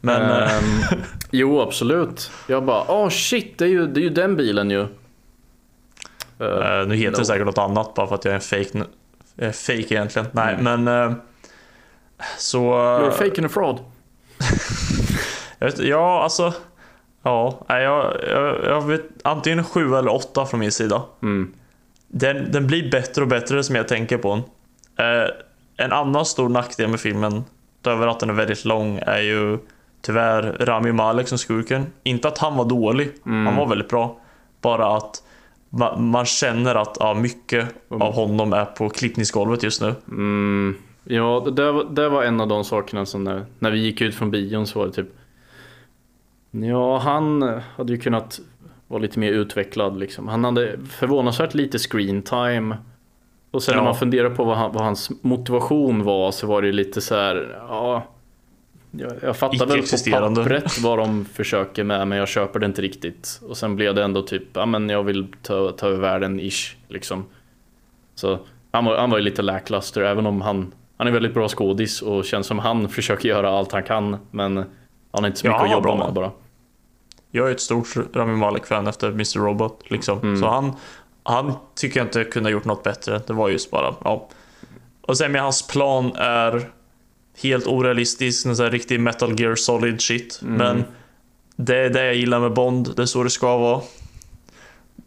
Men... eh, Ehm, jo, absolut. Jag bara, åh shit, det är ju, det är ju den bilen ju. Eh, eh, nu heter no. det säkert något annat bara för att jag är en fake, jag är fake egentligen. Nej, Mm. men... eh, så... You're fake and a fraud. Jag vet, ja, alltså... Ja, jag, jag, jag vet antingen 7 eller 8 från min sida. Mm. Den, den blir bättre och bättre som jag tänker på den. Eh, en annan stor nackdel med filmen, utöver att den är väldigt lång, är ju tyvärr Rami Malek som skurken. Inte att han var dålig, Mm. han var väldigt bra. Bara att ma- man känner att ja, mycket av honom är på klippningsgolvet just nu. Mm, ja, det, det var en av de sakerna som när, när vi gick ut från bion så var det typ Ja, han hade ju kunnat vara lite mer utvecklad liksom. Han hade förvånansvärt lite screen time. Och sen Ja. när man funderar på vad, han, vad hans motivation var så var det lite så här, ja jag, jag fattar väl på pappret vad de försöker med men jag köper det inte riktigt. Och sen blev det ändå typ, ja men jag vill ta, ta över världen ish liksom. Så han var, han var ju lite lackluster även om han, han är väldigt bra skådis och känns som han försöker göra allt han kan men han har inte så Ja, mycket han att jobba bra. med bara. Jag är ett stort Rami Malek-fan efter Mr. Robot. Liksom. Mm. Så han, han tycker jag inte kunde ha gjort något bättre. Det var just bara, ja. Och sen med hans plan är helt orealistisk, en sån här riktig Metal Gear Solid shit. Mm. Men det är det jag gillar med Bond, det är så det ska vara.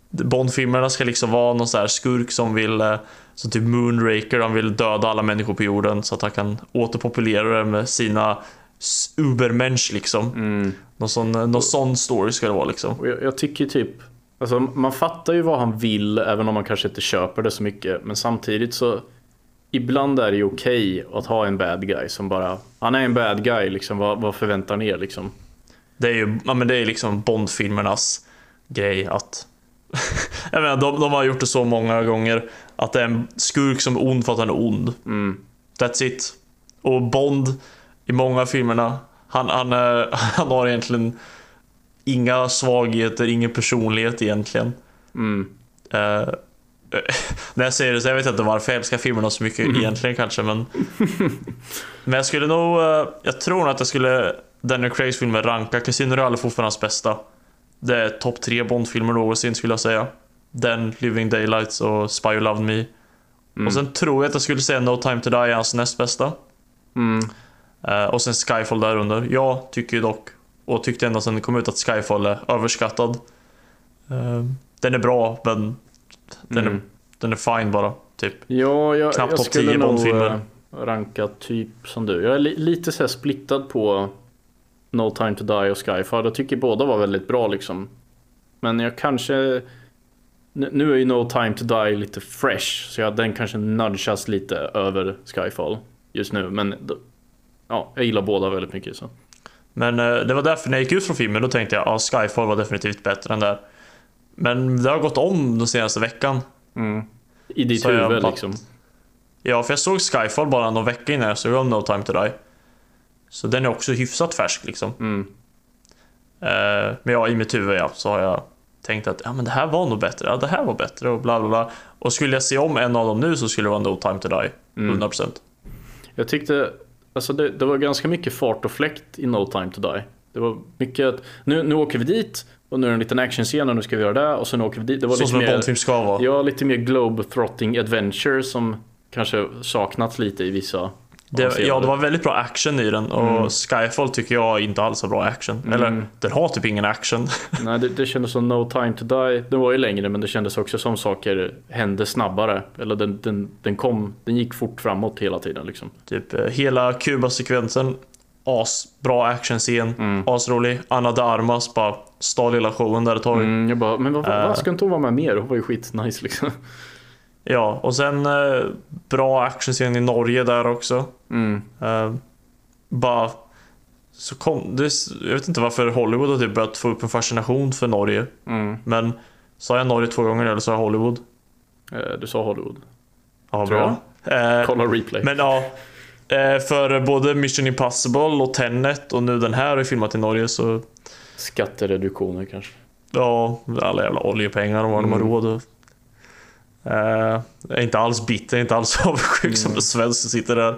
Bond-filmerna ska liksom vara någon sån här skurk som vill, eh, som typ Moonraker, han vill döda alla människor på jorden så att han kan återpopulera det med sina Ubermensch liksom. Mm. Någon sån, någon sån story ska det vara liksom. Jag, jag tycker typ, alltså man fattar ju vad han vill även om man kanske inte köper det så mycket. Men samtidigt så, ibland är det ju okej att ha en bad guy som bara, han är en bad guy liksom, vad, vad förväntar ni er liksom? Det är ju ja, men det är liksom Bond-filmernas grej att... jag menar, de, de har gjort det så många gånger att det är en skurk som är ond för att han är ond. Mm. That's it. Och Bond i många av filmerna, han, han, är, han har egentligen inga svagheter, ingen personlighet egentligen. Mm. Eh, när jag säger det så jag vet inte varför jag älskar filmerna så mycket egentligen kanske men Men jag skulle nog, eh, jag tror nog att jag skulle Daniel Craigs filmer ranka Casino Royale är fortfarande hans bästa Det är topp tre Bond-filmer någonsin skulle jag säga Den, Living Daylights och Spy Who Loved Me Mm. Och sen tror jag att jag skulle säga No Time To Die är hans näst bästa Mm. Eh, Och sen Skyfall där under Jag tycker ju dock, och tyckte ända sedan det kom ut att Skyfall är överskattad Eh, Den är bra men den, är, Mm. den är fine bara, typ. Ja, jag, Knappt topp skulle 10 nog Bond-filmer. eh, ranka typ som du. Jag är li, lite så splittad på No Time To Die och Skyfall. Jag tycker båda var väldigt bra liksom. Men jag kanske... nu- är ju No Time To Die lite fresh, så jag, den kanske nudgas lite över Skyfall just nu. Men ja, jag gillar båda väldigt mycket. Så. Men eh, det var därför när jag gick ut från filmen, då tänkte jag att ja, Skyfall var definitivt bättre än där. Men det har gått om den senaste veckan. Mm. I ditt Så huvud liksom. Ja, för jag såg Skyfall bara någon vecka innan jag såg om No Time To Die. Så den är också hyfsat färsk liksom. Mm. Eh, men ja, i mitt huvud ja, så har jag tänkt att ja, men det här var nog bättre, ja, det här var bättre och bla bla bla. Och skulle jag se om en av dem nu så skulle det vara No Time To Die. Mm. 100%. Jag tyckte, alltså det, det var ganska mycket fart och fläkt i No Time To Die. Det var mycket att, nu, nu åker vi dit och nu är det en liten actionscen och nu ska vi göra det och sen åker vi dit. Det var Så lite som en mer, Bondfilm ska vara. ja, lite mer globe-trotting adventure som kanske saknats lite i vissa Det, ja, det var väldigt bra action i den och Skyfall tycker jag inte alls har bra action. Mm. Eller, den har typ ingen action. Nej, det, det kändes som No Time To Die. Den var ju längre men det kändes också som saker hände snabbare. Eller den, den, den kom, den gick fort framåt hela tiden liksom. typ eh, hela Kuba-sekvensen, asbra actionscen, Mm. asrolig. Anna de Armas bara stal hela showen där ett tag. Mm, jag bara, men vad, Eh. vad ska inte hon vara med mer? Hon var ju skitnice liksom. Ja, och sen eh, bra actionscen i Norge där också. Mm. Eh, bara så kom det, jag vet inte varför Hollywood har typ börjat få upp en fascination för Norge. Mm. Men sa jag Norge två gånger eller sa jag Hollywood? Eh, Du sa Hollywood. Ja, bra. Eh, Kolla replay. Men ja, eh, för både Mission Impossible och Tenet och nu den här är filmat i Norge så Skattereduktioner kanske. ja, alla jävla oljepengar och vad de har Mm. råd att- jag är inte alls bitter, jag är inte alls avundsjuk som Mm. en svensk som sitter där.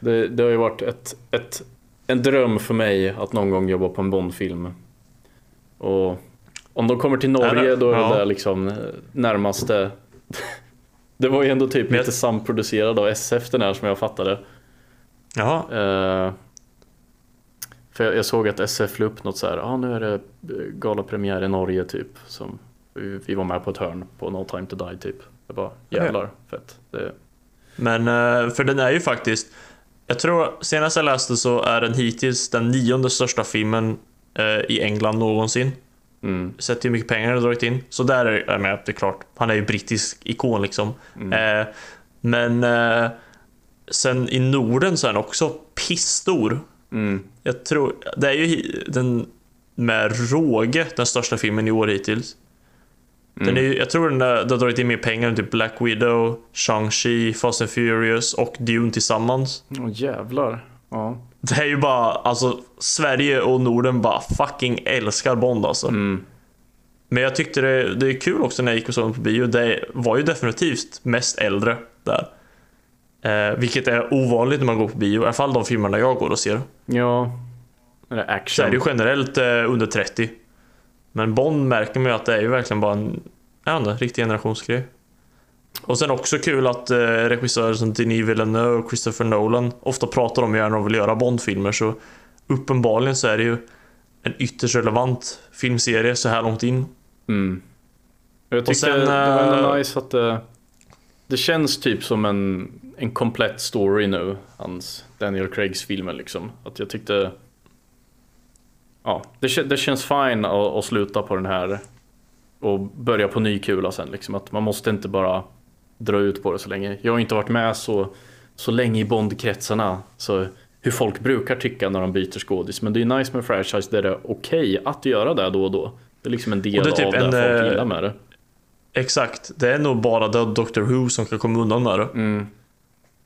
Det, det har ju varit ett, ett, en dröm för mig att någon gång jobba på en Bondfilm. Och om de kommer till Norge då är ja. det där liksom eh, närmaste. Det var ju ändå typ lite samproducerad av SF den här som jag fattade. Jaha, Eh, för jag, jag såg att SF la upp något så här, ja ah, nu är det eh, galapremiär i Norge typ. Som vi, vi var med på ett hörn på No Time To Die typ. Jag bara jävlar fett. Det, men eh, för den är ju faktiskt Jag tror senast jag läste så är den hittills den nionde största filmen eh, i England någonsin. Mm. Sett hur mycket pengar har dragit in. Så där är jag med, det är klart. Han är ju brittisk ikon liksom. Mm. Eh, men sen i Norden så är han också pissstor. Mm. Jag tror, det är ju den med råge den största filmen i år hittills. Den är, ju- jag tror den, är- den har dragit in mer pengar än typ Black Widow, Shang-Chi, Fast and Furious och Dune tillsammans. Åh jävlar. Ja. Det är ju bara, alltså Sverige och Norden bara fucking älskar Bond alltså. Mm. Men jag tyckte det, det är kul också när jag gick och såg den på bio. Det var ju definitivt mest äldre där. Eh, vilket är ovanligt när man går på bio, i alla fall de filmerna jag går och ser. Ja. Är det Så är action? det ju generellt eh, under 30. Men Bond märker man ju att det är ju verkligen bara en, jag vet inte, riktig generationsgrej. Och sen också kul att eh, regissörer som Denis Villeneuve och Christopher Nolan ofta pratar om gärna de vill göra Bond-filmer så uppenbarligen så är det ju en ytterst relevant filmserie så här långt in. Mm. Jag tyckte sen, det var ändå eh, nice att det, det känns typ som en, en komplett story nu, hans Daniel Craigs filmer liksom. Att jag tyckte, ja, det, det känns fine att, att sluta på den här och börja på ny kula sen liksom. Att man måste inte bara dra ut på det så länge. Jag har inte varit med så, så länge i Bondkretsarna, så hur folk brukar tycka när de byter skådis. Men det är nice med franchise där det är okej att göra det då och då. Det är liksom en del Och det är typ av det en, folk eh, gillar med det. Exakt, det är nog bara Doctor Who som kan komma undan med det. Mm.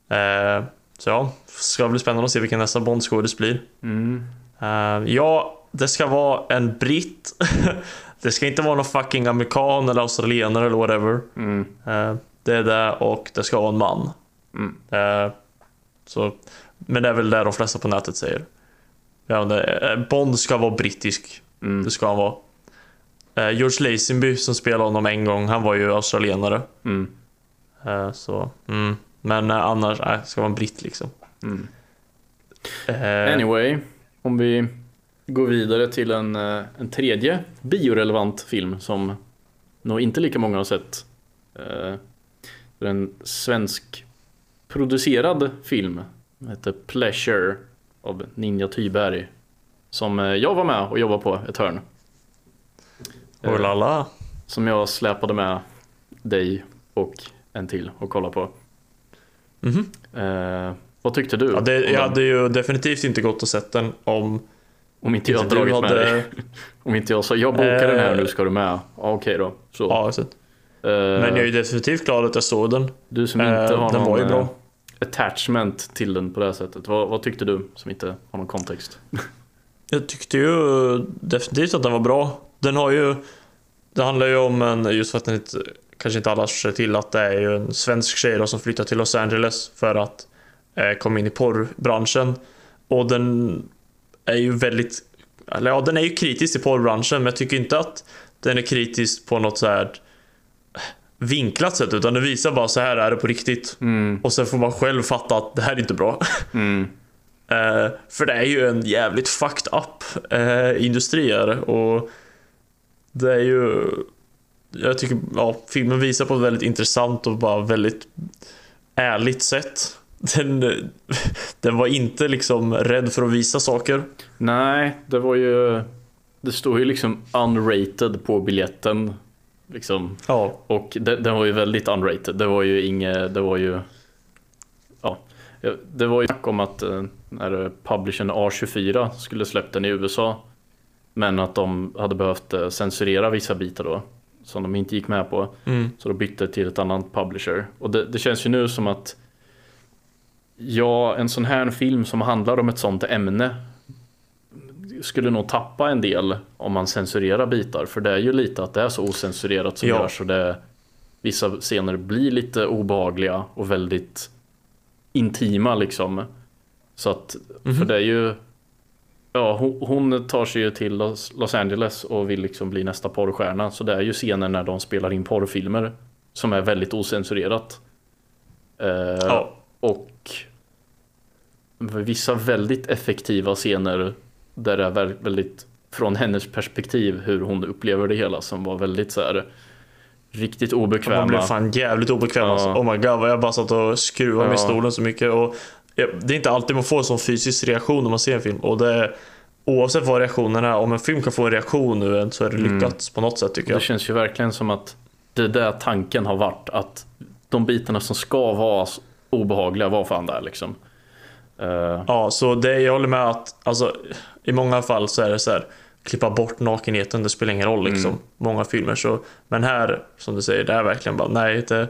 Eh, så ja, ska bli spännande att se vilken nästa Bond-skådis blir. Mm. Eh, ja, det ska vara en britt. det ska inte vara någon fucking amerikan eller australienare eller whatever. Mm. Eh, det är det och det ska vara en man. Mm. Eh, så, men det är väl det de flesta på nätet säger. Ja, det, eh, Bond ska vara brittisk. Mm. Det ska han vara. George Lazenby som spelade honom en gång, han var ju australienare. Mm. Så, mm. Men annars, nej, det ska vara en britt liksom. Mm. Anyway, om vi går vidare till en, eh, en tredje biorelevant film som nog inte lika många har sett. Eh, Det är en svensk producerad film. Den heter Pleasure av Ninja Tyberg. Som eh, jag var med och jobbade på ett hörn. Oh la la. Som jag släpade med dig och en till och kolla på. Mhm. Eh, vad tyckte du? Ja, det, jag hade ju definitivt inte gått och sett den om Om inte jag inte du dragit med dig. hade... Om inte jag sa jag bokar den här Eh. nu ska du med. Ja, Okej då. Så. Ja, har sett. Eh, Men jag är ju definitivt glad att jag såg den. du som inte Eh, har den någon var ju eh, bra. attachment till den på det här sättet. Vad, vad tyckte du som inte har någon kontext? Jag tyckte ju definitivt att den var bra. Den har ju... Det handlar ju om en, just för att den inte, kanske inte alla känner till, att det är ju en svensk tjej då, som flyttar till Los Angeles för att eh, komma in i porrbranschen. Och den är ju väldigt... Eller ja, den är ju kritisk till porrbranschen, men jag tycker inte att den är kritisk på något så här vinklat sätt, utan den visar bara så här är det på riktigt. Mm, Och sen får man själv fatta att det här är inte bra. mm, Eh, för det är ju en jävligt fucked up eh, industri är det. och det är ju jag tycker ja, filmen visar på ett väldigt intressant och bara väldigt ärligt sätt. Den, den var inte liksom rädd för att visa saker. Nej, det var ju... Det står ju liksom unrated på biljetten. Liksom. Ja, Och den var ju väldigt unrated. Det var ju inget, det var ju... Ja, det var ju snack om att eh, när publishern A24 skulle släppt den i USA men att de hade behövt eh, censurera vissa bitar då som de inte gick med på. mm. Så då bytte till ett annat publisher. Och det, det känns ju nu som att ja, en sån här film som handlar om ett sånt ämne skulle nog tappa en del om man censurerar bitar. För det är ju lite att det är så osensurerat som Ja. görs. Så det, vissa scener blir lite obehagliga och väldigt intima liksom. Så att, för det är ju Ja, hon, hon tar sig ju till Los, Los Angeles och vill liksom bli nästa porrstjärna. Så det är ju scener när de spelar in porrfilmer som är väldigt osensurerat. Eh, Ja. Och vissa väldigt effektiva scener där det är vä- väldigt från hennes perspektiv hur hon upplever det hela som var väldigt så här riktigt Man obekväma. blev fan jävligt obekväm Ja. alltså. Oh my god vad jag bara satt och skruvade mig i Ja. stolen så mycket. Och ja, det är inte alltid man får en sån fysisk reaktion när man ser en film. Och det, oavsett vad reaktionen är, om en film kan få en reaktion nu så är det Mm. lyckats på något sätt tycker Det jag. känns ju verkligen som att det där tanken har varit att de bitarna som ska vara obehagliga var fan där liksom. Eh, Ja, så det, jag håller med att alltså, i många fall så är det så här klippa bort nakenheten, det spelar ingen roll liksom. Mm. Många filmer så. Men här, som du säger, det är verkligen bara nej, det,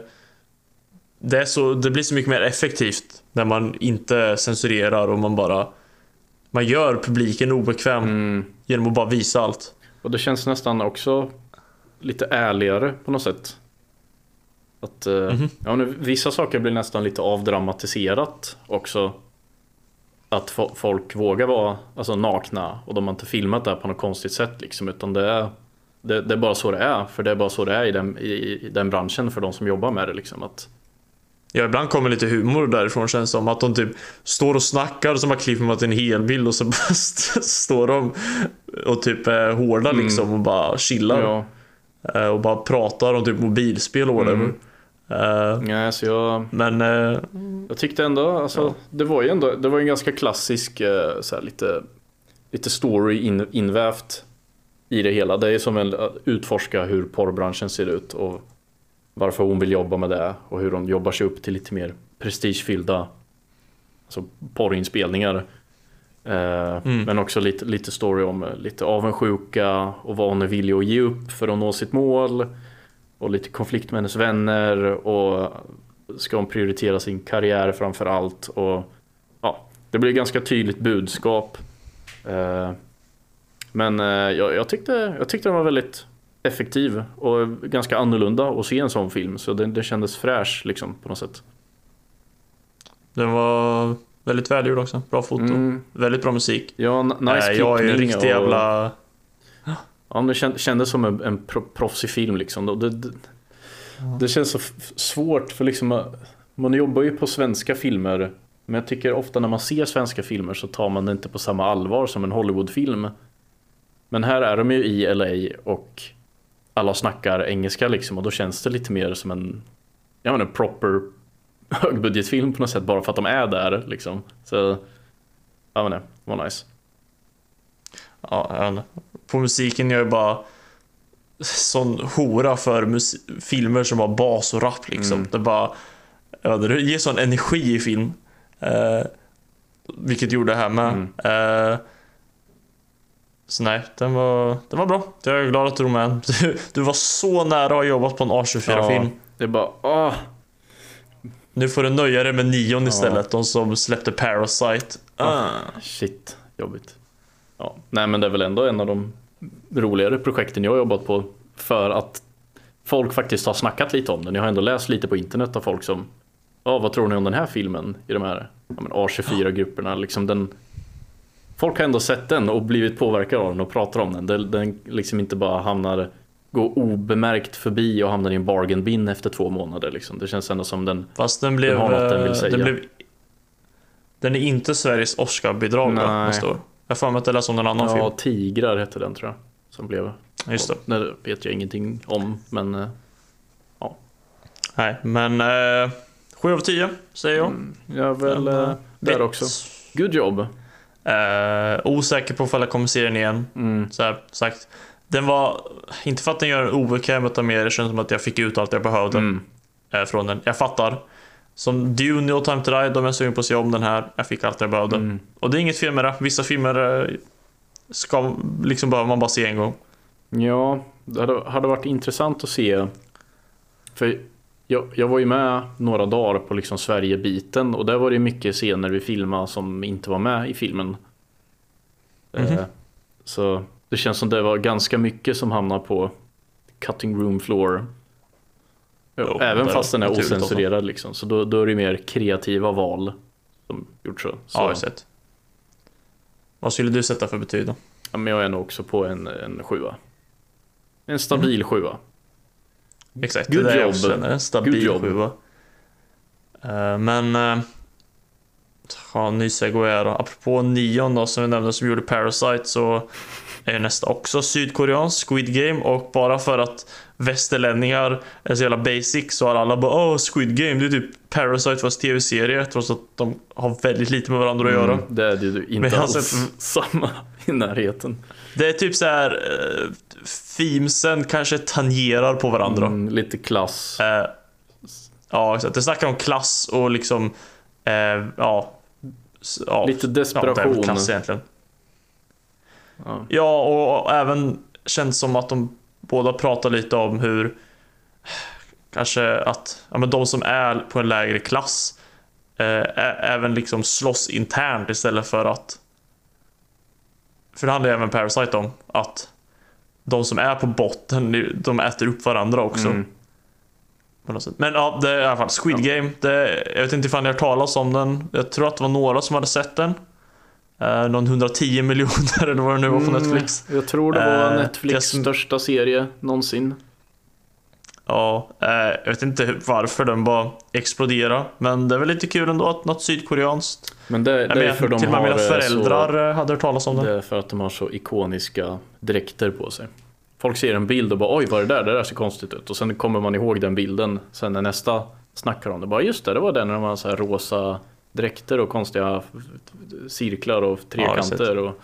det, är så, det blir så mycket mer effektivt när man inte censurerar och man bara man gör publiken obekväm mm, genom att bara visa allt. och det känns nästan också lite ärligare på något sätt. Att eh, Mhm. ja, nu, vissa saker blir nästan lite avdramatiserat också. Att fo- folk vågar vara alltså, nakna och de har inte filmat det på något konstigt sätt liksom. Utan det är, det, det är bara så det är. För det är bara så det är i den, i, i den branschen för de som jobbar med det liksom. Att, Ja, ibland kommer lite humor därifrån känns det som. Att de typ står och snackar och så bara klipper man till en helbild och så bara st- står de och typ är hårda Mm. liksom och bara chillar. ja, Eh, Och bara pratar om typ mobilspel och whatever. Mm. Eh, nej, så jag, Men eh, Jag tyckte ändå, alltså, Ja. det var ju ändå, det var en ganska klassisk, eh, så lite, lite story in, invävt i det hela. Det är som en, att utforska hur porrbranschen ser ut och varför hon vill jobba med det och hur de jobbar sig upp till lite mer prestigefyllda alltså porrinspelningar. Mm. Men också lite, lite story om lite avundsjuka och vad hon är villig att ge upp för att nå sitt mål. Och lite konflikt med hennes vänner och ska hon prioritera sin karriär framför allt. Och, ja, det blir ganska tydligt budskap. Eh, Men eh, jag, jag, tyckte, jag tyckte den var väldigt effektiv och ganska annorlunda att se en sån film. Så det, det kändes fräsch liksom på något sätt. den var väldigt välgjord också. Bra foto. Mm. Väldigt bra musik. Ja, nice Eh, jag är ju en riktig och- jävla... Ja, det känd- kändes som en, en pro- proffsig film liksom. Det, det, det känns så svårt för liksom man jobbar ju på svenska filmer. Men jag tycker ofta när man ser svenska filmer så tar man det inte på samma allvar som en Hollywoodfilm. Men här är de ju i LA och alla snackar engelska liksom och då känns det lite mer som en, jag menar, proper högbudgetfilm på något sätt bara för att de är där liksom. Så, jag vet inte, var nice. Ja, jag. På musiken jag är bara sån hora för filmer som har bas och rap liksom. Mm. Det bara... Inte, det ger sån energi i film. Eh, vilket gjorde det här med. Mm. Eh, så nej, den var, den var bra. Jag är glad att du drog med. Du, du var så nära att ha jobbat på en A24-film. det är bara, åh. Nu får du nöja dig med Nion Ja. istället. De som släppte Parasite. Ah. Shit, jobbigt. Ja, nej men det är väl ändå en av de roligare projekten jag har jobbat på för att folk faktiskt har snackat lite om den. Jag har ändå läst lite på internet av folk som Ja, vad tror ni om den här filmen i de här ja, men A24-grupperna? Liksom den, folk har ändå sett den och blivit påverkade av den och pratar om den. Den, den liksom inte bara hamnar, går obemärkt förbi och hamnar i en bargain bin efter två månader. Liksom. Det känns ändå som den, Fast den blev... har något den vill eh, säga. Den, blev, den är inte Sveriges Oscar-bidrag nästa år. Jag för mig att jag läste om en annan ja, film. Tigrar hette den tror jag. Som blev Just det. Ja, det vet jag ingenting om, men eh, Nej, men... Eh, 7 av 10 säger jag. mm, jag väl Den, eh, eh, där också. Good job. Eh, osäker på ifall jag kommer se den igen. Mm. Så här, sagt. Den var... Inte för att den gör en obekväm utan mer det känns som att jag fick ut allt jag behövde Mm. eh, från den. Jag fattar. Som Dune och Time to Die, de är sugen på att se om den här. Jag fick allt jag behövde. Mm. Och det är inget fel med det. Vissa filmer eh, ska, liksom behöver man bara se en gång. Ja, det hade, hade varit intressant att se. För jag, jag var ju med några dagar på liksom Sverigebiten och där var det mycket scener vi filmade som inte var med i filmen. Mhm. Eh, så det känns som det var ganska mycket som hamnar på cutting room floor. Jo, Även fast den är också. osensurerad liksom. Så då, då är det mer kreativa val som gjort så. så Ja, jag sett. Vad skulle du sätta för betyg då? ja, men jag är nog också på en, en sjua. En stabil Mm. sjua. Exakt, Good det är det jag job. också känner. En Good stabil job. sjua. Eh, men... Uh, ja, ny segway då. Apropå nion då, som vi nämnde, som gjorde Parasite så... är nästa också sydkoreansk, Squid Game. Och bara för att västerlänningar är så jävla basic så har alla bara Åh, Squid Game, det är typ Parasite fast tv-serie. Trots att de har väldigt lite med varandra att göra. Mm, det är ju Men inte har alls sett- samma i närheten. Det är typ så här eh, Themesen kanske tangerar på varandra. Mm, lite klass. Eh, ja, exakt. Det snackar om klass och liksom... Eh, ja, ja. Lite Ja, desperation. väl klass egentligen. Ja. Ja, och även känns som att de båda pratar lite om hur kanske att ja, men de som är på en lägre klass eh, även liksom slåss internt istället för att för det handlar ju även Parasite om att de som är på botten, de äter upp varandra också. Mm. Men ja, det är i alla fall Squid Game. Det, jag vet inte ifall ni har hört talas om den. Jag tror att det var några som hade sett den. Eh, någon 110 miljoner eller vad det nu var på Netflix. Mm, jag tror det var Eh, Netflix det som- största serie någonsin. Ja, eh, jag vet inte varför den bara exploderade. Men det är väl lite kul ändå att något sydkoreanskt. Men det, det är för de till och med mina eh, föräldrar eh, hade hört talas om så, den. Det är för att de har så ikoniska dräkter på sig. Folk ser en bild och bara oj vad är det där? Det där ser konstigt ut. Och sen kommer man ihåg den bilden sen när nästa snackar om det. Bara just det, det var den när de har så här rosa dräkter och konstiga cirklar och trekanter. och,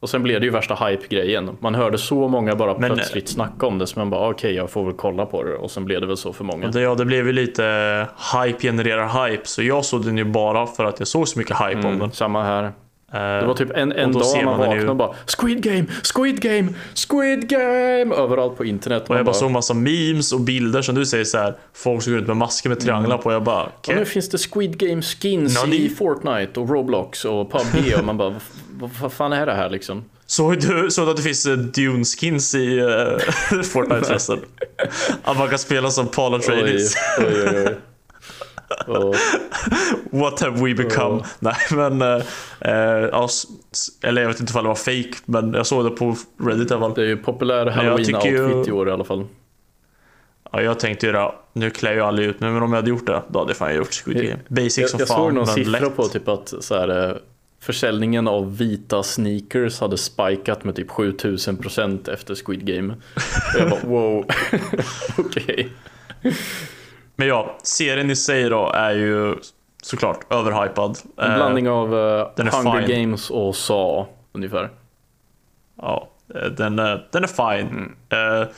och sen blev det ju värsta hype-grejen. Man hörde så många bara Men- plötsligt snacka om det så man bara okej jag får väl kolla på det. Och sen blev det väl så för många. Det, ja, det blev ju lite eh, hype genererar hype. Så jag såg den ju bara för att jag såg så mycket hype om Mm, den. samma här. Eh, Det var typ en, en och dag man man vaknade och bara Squid Game, Squid Game, Squid Game överallt på internet. Och Man jag bara såg massa memes och bilder som du säger så här. Folk som går ut med masker med trianglar på. Jag bara, Ja, okej. nu finns det Squid Game skins Ja, det- i Fortnite och Roblox och PubG och man bara vad, fan är det här liksom? Såg du, såg du att det finns eh, Dune skins i uh, Fortnite förresten? Att man kan spela som Paul Oj, Och, What have we become? Ja. Nej men, eh, eh, ja, eller jag vet inte ifall det var fake men jag såg det på Reddit i alla fall. det är ju populär halloween-outfit i år i alla fall. Ja, jag tänkte ju det, nu klär jag aldrig ut mig men om jag hade gjort det, då hade jag fan gjort Squid Game. Basic Jag, som jag fan, såg någon siffra lätt. på typ att så här, eh, försäljningen av vita sneakers hade spikat med typ 7000% efter Squid Game. Och jag bara wow, okej. Men ja, serien i sig då är ju såklart överhypad. En Eh, blandning av den är Hunger fine. Games och Saw ungefär. Ja, eh, den, är- den är fine. Mm. Eh,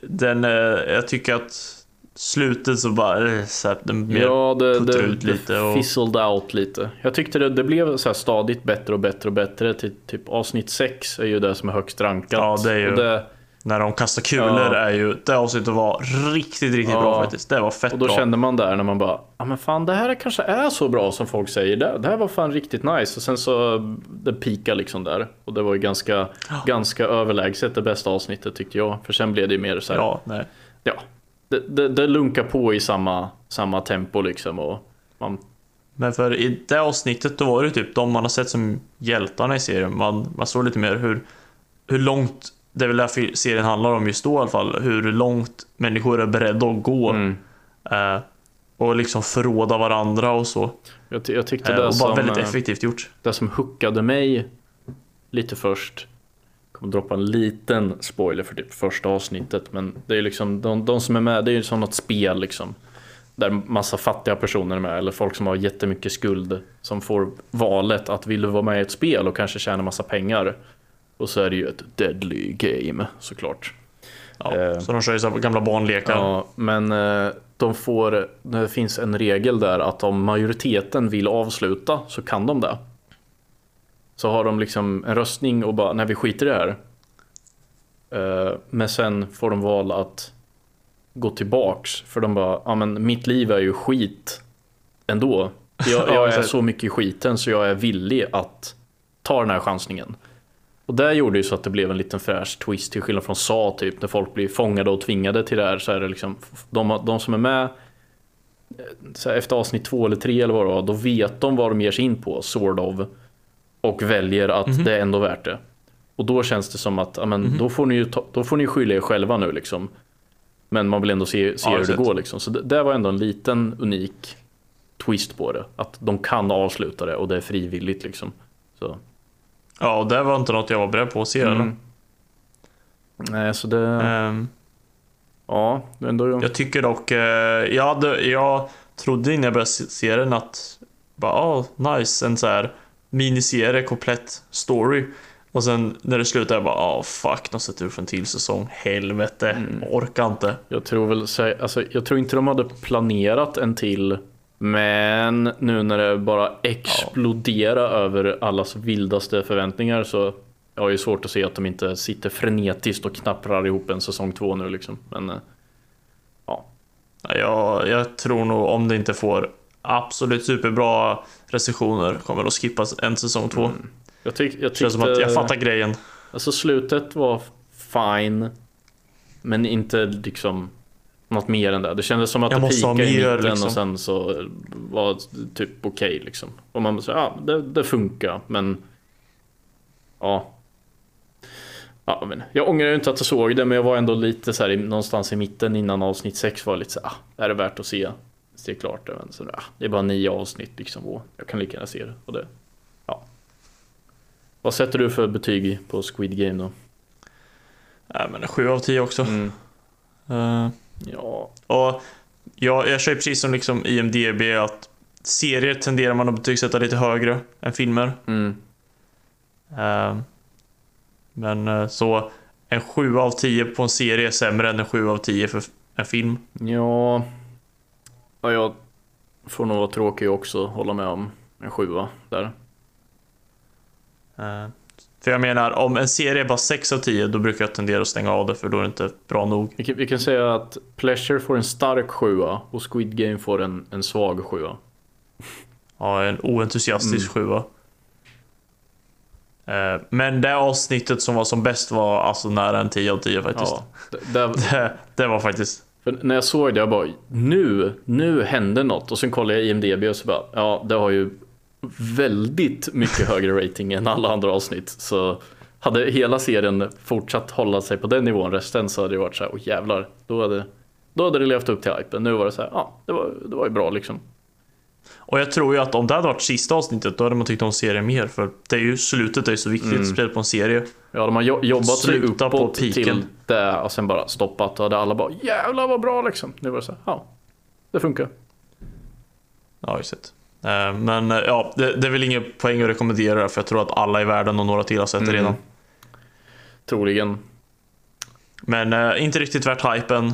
Den, eh, jag tycker att slutet så bara, så här, den Ja, det, det, ut lite och- fizzled out lite. Jag tyckte det, det blev så stadigt bättre och bättre och bättre. Till, typ avsnitt 6 är ju det som är högst rankat. Ja, det är ju- och, det, när de kastar kulor Ja. är ju, det avsnittet var riktigt, riktigt Ja. bra faktiskt. Det var fett och då bra. kände man där när man bara, ja men fan det här kanske är så bra som folk säger. Det, det här var fan riktigt nice. Och sen så, det pika liksom där. Och det var ju ganska, ganska överlägset det bästa avsnittet tyckte jag. För sen blev det ju mer så här, Ja, nej. ja. Det, det, det lunkar på i samma, samma tempo liksom. Och man, Men för i det avsnittet då var det typ de man har sett som hjältarna i serien. Man, man såg lite mer hur, hur långt, det är väl därför serien handlar om just då i alla fall, hur långt människor är beredda att gå. mm. Eh, och liksom förråda varandra och så. jag, jag tyckte Eh, det och bara som... väldigt eh, effektivt gjort. Det som hookade mig lite först kommer droppa en liten spoiler för typ första avsnittet men det är liksom de, de som är med det är ju som något spel liksom där massa fattiga personer är med eller folk som har jättemycket skuld som får valet att vill du vara med i ett spel och kanske tjäna massa pengar och så är det ju ett deadly game såklart. Ja, eh, så de kör ju så gamla barnlekar. Ja, men eh, de får, det finns en regel där att om majoriteten vill avsluta så kan de det. Så har de liksom en röstning och bara, nej vi skiter i det här. Eh, Men sen får de val att gå tillbaks. För de bara, ja men mitt liv är ju skit ändå. Jag, Ja, jag är så mycket i skiten så jag är villig att ta den här chansningen. Och det gjorde ju så att det blev en liten fräsch twist till skillnad från SA typ. När folk blir fångade och tvingade till det här så är det liksom de, de som är med eh, här, efter avsnitt två eller tre eller vad det var, då vet de vad de ger sig in på, sort of. Och väljer att Mhm. det är ändå värt det. Och då känns det som att, ja, men, då, får ni ju ta, då får ni skylla er själva nu liksom. Men man vill ändå se, se Ja, hur det går liksom. Så det, det var ändå en liten unik twist på det. Att de kan avsluta det och det är frivilligt liksom. Så. Ja, och det var inte något jag var beredd på att se eller? Mm. Nej, så det... Ehm, Ja, ändå... Jag tycker dock, eh, jag, hade, jag trodde innan jag började se den att, bara, ah, nice, en så här miniserie, komplett story. Och sen när det slutade jag bara, ah fuck, de sätter upp en till säsong. Helvete, Mm. orkar inte. Jag tror väl, alltså, jag tror inte de hade planerat en till. Men nu när det bara exploderar över allas vildaste förväntningar så jag har ju svårt att se att de inte sitter frenetiskt och knapprar ihop en säsong två nu liksom. Men eh, Jag, jag tror nog om det inte får absolut superbra recensioner kommer att skippas en säsong två. jag, tyck, jag känns som tyckte... att jag fattar grejen. Alltså slutet var fine. Men inte liksom något mer än det. Det kändes som att Jag det peakade i mitten liksom. och sen så var det typ okej liksom. Och man säga, ja det, det funkar men ja. Ja, men jag ångrar ju inte att jag såg det men jag var ändå lite så här någonstans i mitten innan avsnitt 6 var lite så här, ah, är det värt att se? Se klart det men så, ah, det är bara nio avsnitt liksom och jag kan lika gärna se det. Och det ja. Vad sätter du för betyg på Squid Game då? Ja, men 7 av 10 också. Mm. Eh, Ja, och jag, jag kör precis som liksom IMDB att serier tenderar man att betygsätta lite högre än filmer. mm. Eh, men eh, så en 7 av 10 på en serie är sämre än en 7 av 10 för en film. ja. ja jag får nog vara tråkig också, hålla med om en sjua där. Eh, för jag menar, om en serie är bara 6 av 10 då brukar jag tendera att stänga av det för då är det inte bra nog. Vi kan, vi kan säga att Pleasure får en stark sjua och Squid Game får en, en svag sjua. Ja, en oentusiastisk sjua. Eh, Men det avsnittet som var som bäst var alltså nära en 10 av 10 faktiskt. Ja, det, det, Det, var faktiskt... för när jag såg det, jag bara nu, nu händer något. Och sen kollade jag IMDB och så bara, ja det har ju väldigt mycket högre rating än alla andra avsnitt. Så hade hela serien fortsatt hålla sig på den nivån resten så hade det varit så här, åh jävlar. Då hade, då hade det levt upp till hypen. Nu var det så här, ja det var, det var ju bra liksom. Och jag tror ju att om det hade varit sista avsnittet då hade man tyckt om serien mer för det är ju slutet är ju så viktigt, Mm. speciellt på en serie. Ja, de har jo- jobbat sig på uppåt piken. till det och sen bara stoppat. Och hade alla bara jävlar vad bra liksom. Nu var det så här, ja det funkar. Ja, just det. Eh, Men eh, ja, det, det är väl ingen poäng att rekommendera för jag tror att alla i världen och några till har sett det Mm. redan. Troligen. Men eh, inte riktigt värt hypen.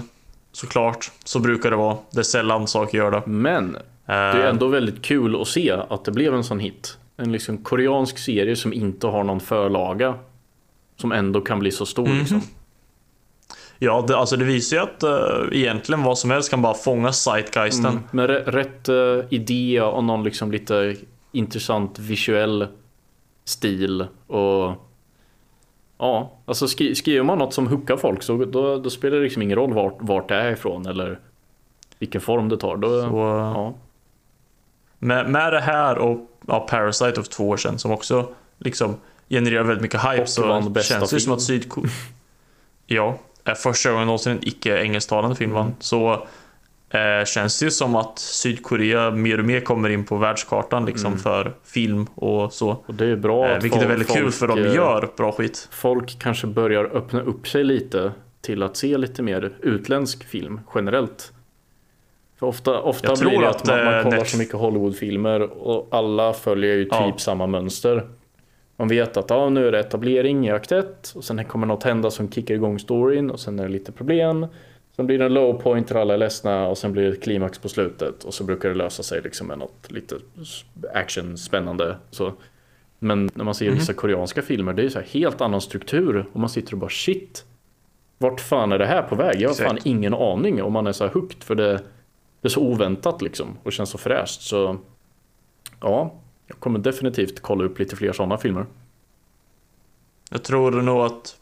Såklart, så brukar det vara. Det är sällan saker gör det. Men det är Eh, ändå väldigt kul att se att det blev en sån hit. En liksom koreansk serie som inte har någon förlaga. Som ändå kan bli så stor Mhm. liksom. Ja, det, alltså det visar ju att eh, egentligen vad som helst kan bara fånga zeitgeisten. Mm. Med rätt eh, idé och någon liksom lite intressant visuell stil och Ja, alltså skri- skriver man något som hookar folk så då, då spelar det liksom ingen roll vart, vart det är ifrån eller vilken form det tar. Då, Så, eh, ja. med, med det här och ja, Parasite of två år sedan som också liksom genererar väldigt mycket hype Och så känns det ju som film. att Sydkorea... ja, första gången någonsin en icke engelsktalande film vann. Mm. Så eh, känns det ju som att Sydkorea mer och mer kommer in på världskartan liksom Mm. för film och så. Och det är bra Eh, vilket är folk- väldigt kul för de eh, gör bra skit. Folk kanske börjar öppna upp sig lite till att se lite mer utländsk film generellt. För ofta, ofta Jag blir det att, att man, man eh, kollar Netf- så mycket Hollywoodfilmer och alla följer ju typ Ja. samma mönster. Man vet att ja, nu är det etablering i akt 1 och sen kommer något hända som kickar igång storyn och sen är det lite problem. Sen blir det en low point där alla är ledsna och sen blir det ett klimax på slutet och så brukar det lösa sig liksom med något lite action spännande. Så. Men när man ser Mhm. vissa koreanska filmer, det är så helt annan struktur och man sitter och bara shit. Vart fan är det här på väg? Jag har fan ingen aning om man är så här hooked för det, det är så oväntat liksom och känns så fräscht. Så ja, jag kommer definitivt kolla upp lite fler sådana filmer. Jag tror nog att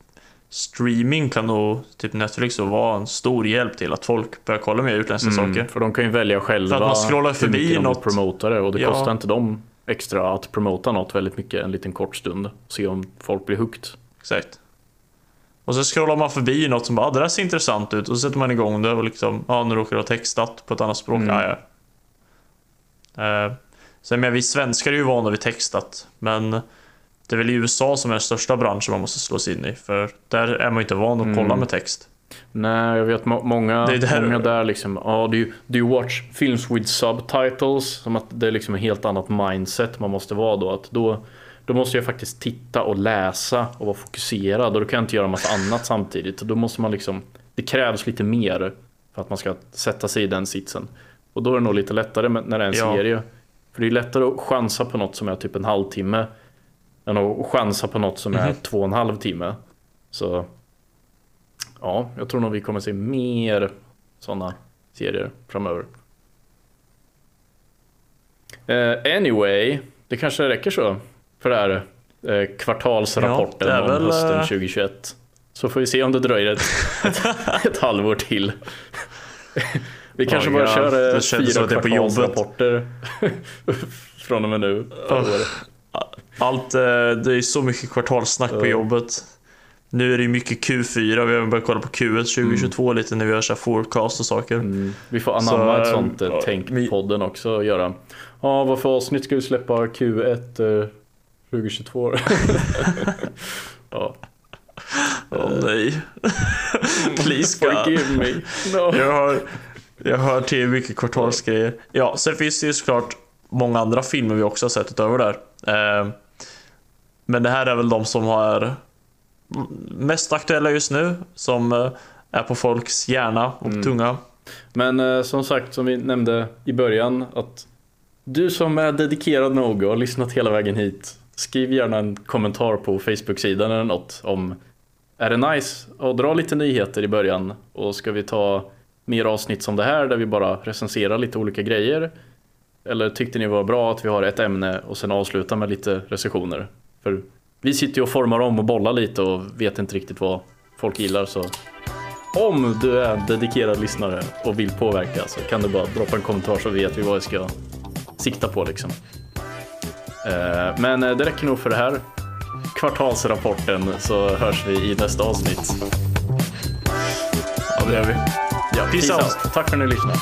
streaming kan nog, typ Netflix, och vara en stor hjälp till att folk börjar kolla mer utländska saker. För de kan ju välja själva För att man scrollar hur förbi mycket de vill något. promota det och det Ja. kostar inte dem extra att promota något väldigt mycket en liten kort stund. Se om folk blir hooked. Exakt. Och så scrollar man förbi något som bara, ah, det där ser intressant ut. Och så sätter man igång det och liksom, ja nu råkar det vara textat på ett annat språk. Mm. Ja, ja. Eh, sen men vi svenskar är ju vana vid textat. Men det är väl i USA som är den största branschen man måste slå sig in i. För där är man ju inte van att kolla Mm. med text. Nej, jag vet må- många, Det är där- många där liksom, ja, do you, do you watch films with subtitles? Som att det är liksom ett helt annat mindset man måste vara då. Att då, då måste jag faktiskt titta och läsa och vara fokuserad och då kan jag inte göra massa annat samtidigt. Då måste man liksom, det krävs lite mer för att man ska sätta sig i den sitsen. Och då är det nog lite lättare när det är en Ja. serie. För det är lättare att chansa på något som är typ en halvtimme än att chansa på något som är Mhm. två och en halv timme. Så ja, jag tror nog vi kommer se mer sådana serier framöver. Eh, anyway, det kanske räcker så för det här eh, kvartalsrapporten Ja, det är om väl, hösten eh, 2021. Så får vi se om det dröjer ett, ett, ett halvår till. Vi kanske bara kör eh, det fyra det på jobbet. från och med nu. Allt, eh, det är så mycket kvartalssnack på jobbet. Nu är det mycket Q4, vi har börjat kolla på Q1 2022 lite när vi gör så här forecast och saker. Mm, vi får anamma Så, ett eh, sånt ja, tänk vi- podden också och göra. Ja, vad för avsnitt ska vi släppa Q1 eh, 2022? ja. Åh nej. Please God. Forgive me. No. Jag har, jag har till mycket kvartalsgrejer. Ja, sen finns det ju såklart många andra filmer vi också har sett utöver där. Eh, Men det här är väl de som har mest aktuella just nu, som eh, är på folks hjärna och Mm. tunga. Men eh, som sagt, som vi nämnde i början, att du som är dedikerad nog och har lyssnat hela vägen hit, skriv gärna en kommentar på Facebook-sidan eller något om är det nice att dra lite nyheter i början och ska vi ta mer avsnitt som det här där vi bara recenserar lite olika grejer? Eller tyckte ni var bra att vi har ett ämne och sen avsluta med lite recensioner? För vi sitter ju och formar om och bollar lite och vet inte riktigt vad folk gillar så om du är en dedikerad lyssnare och vill påverka så kan du bara droppa en kommentar så vet vi vad vi ska sikta på liksom. Eh, men eh, det räcker nog för det här kvartalsrapporten så hörs vi i nästa avsnitt. Ja, det gör vi. Ja, Peace peace out. out. Tack för att ni lyssnade.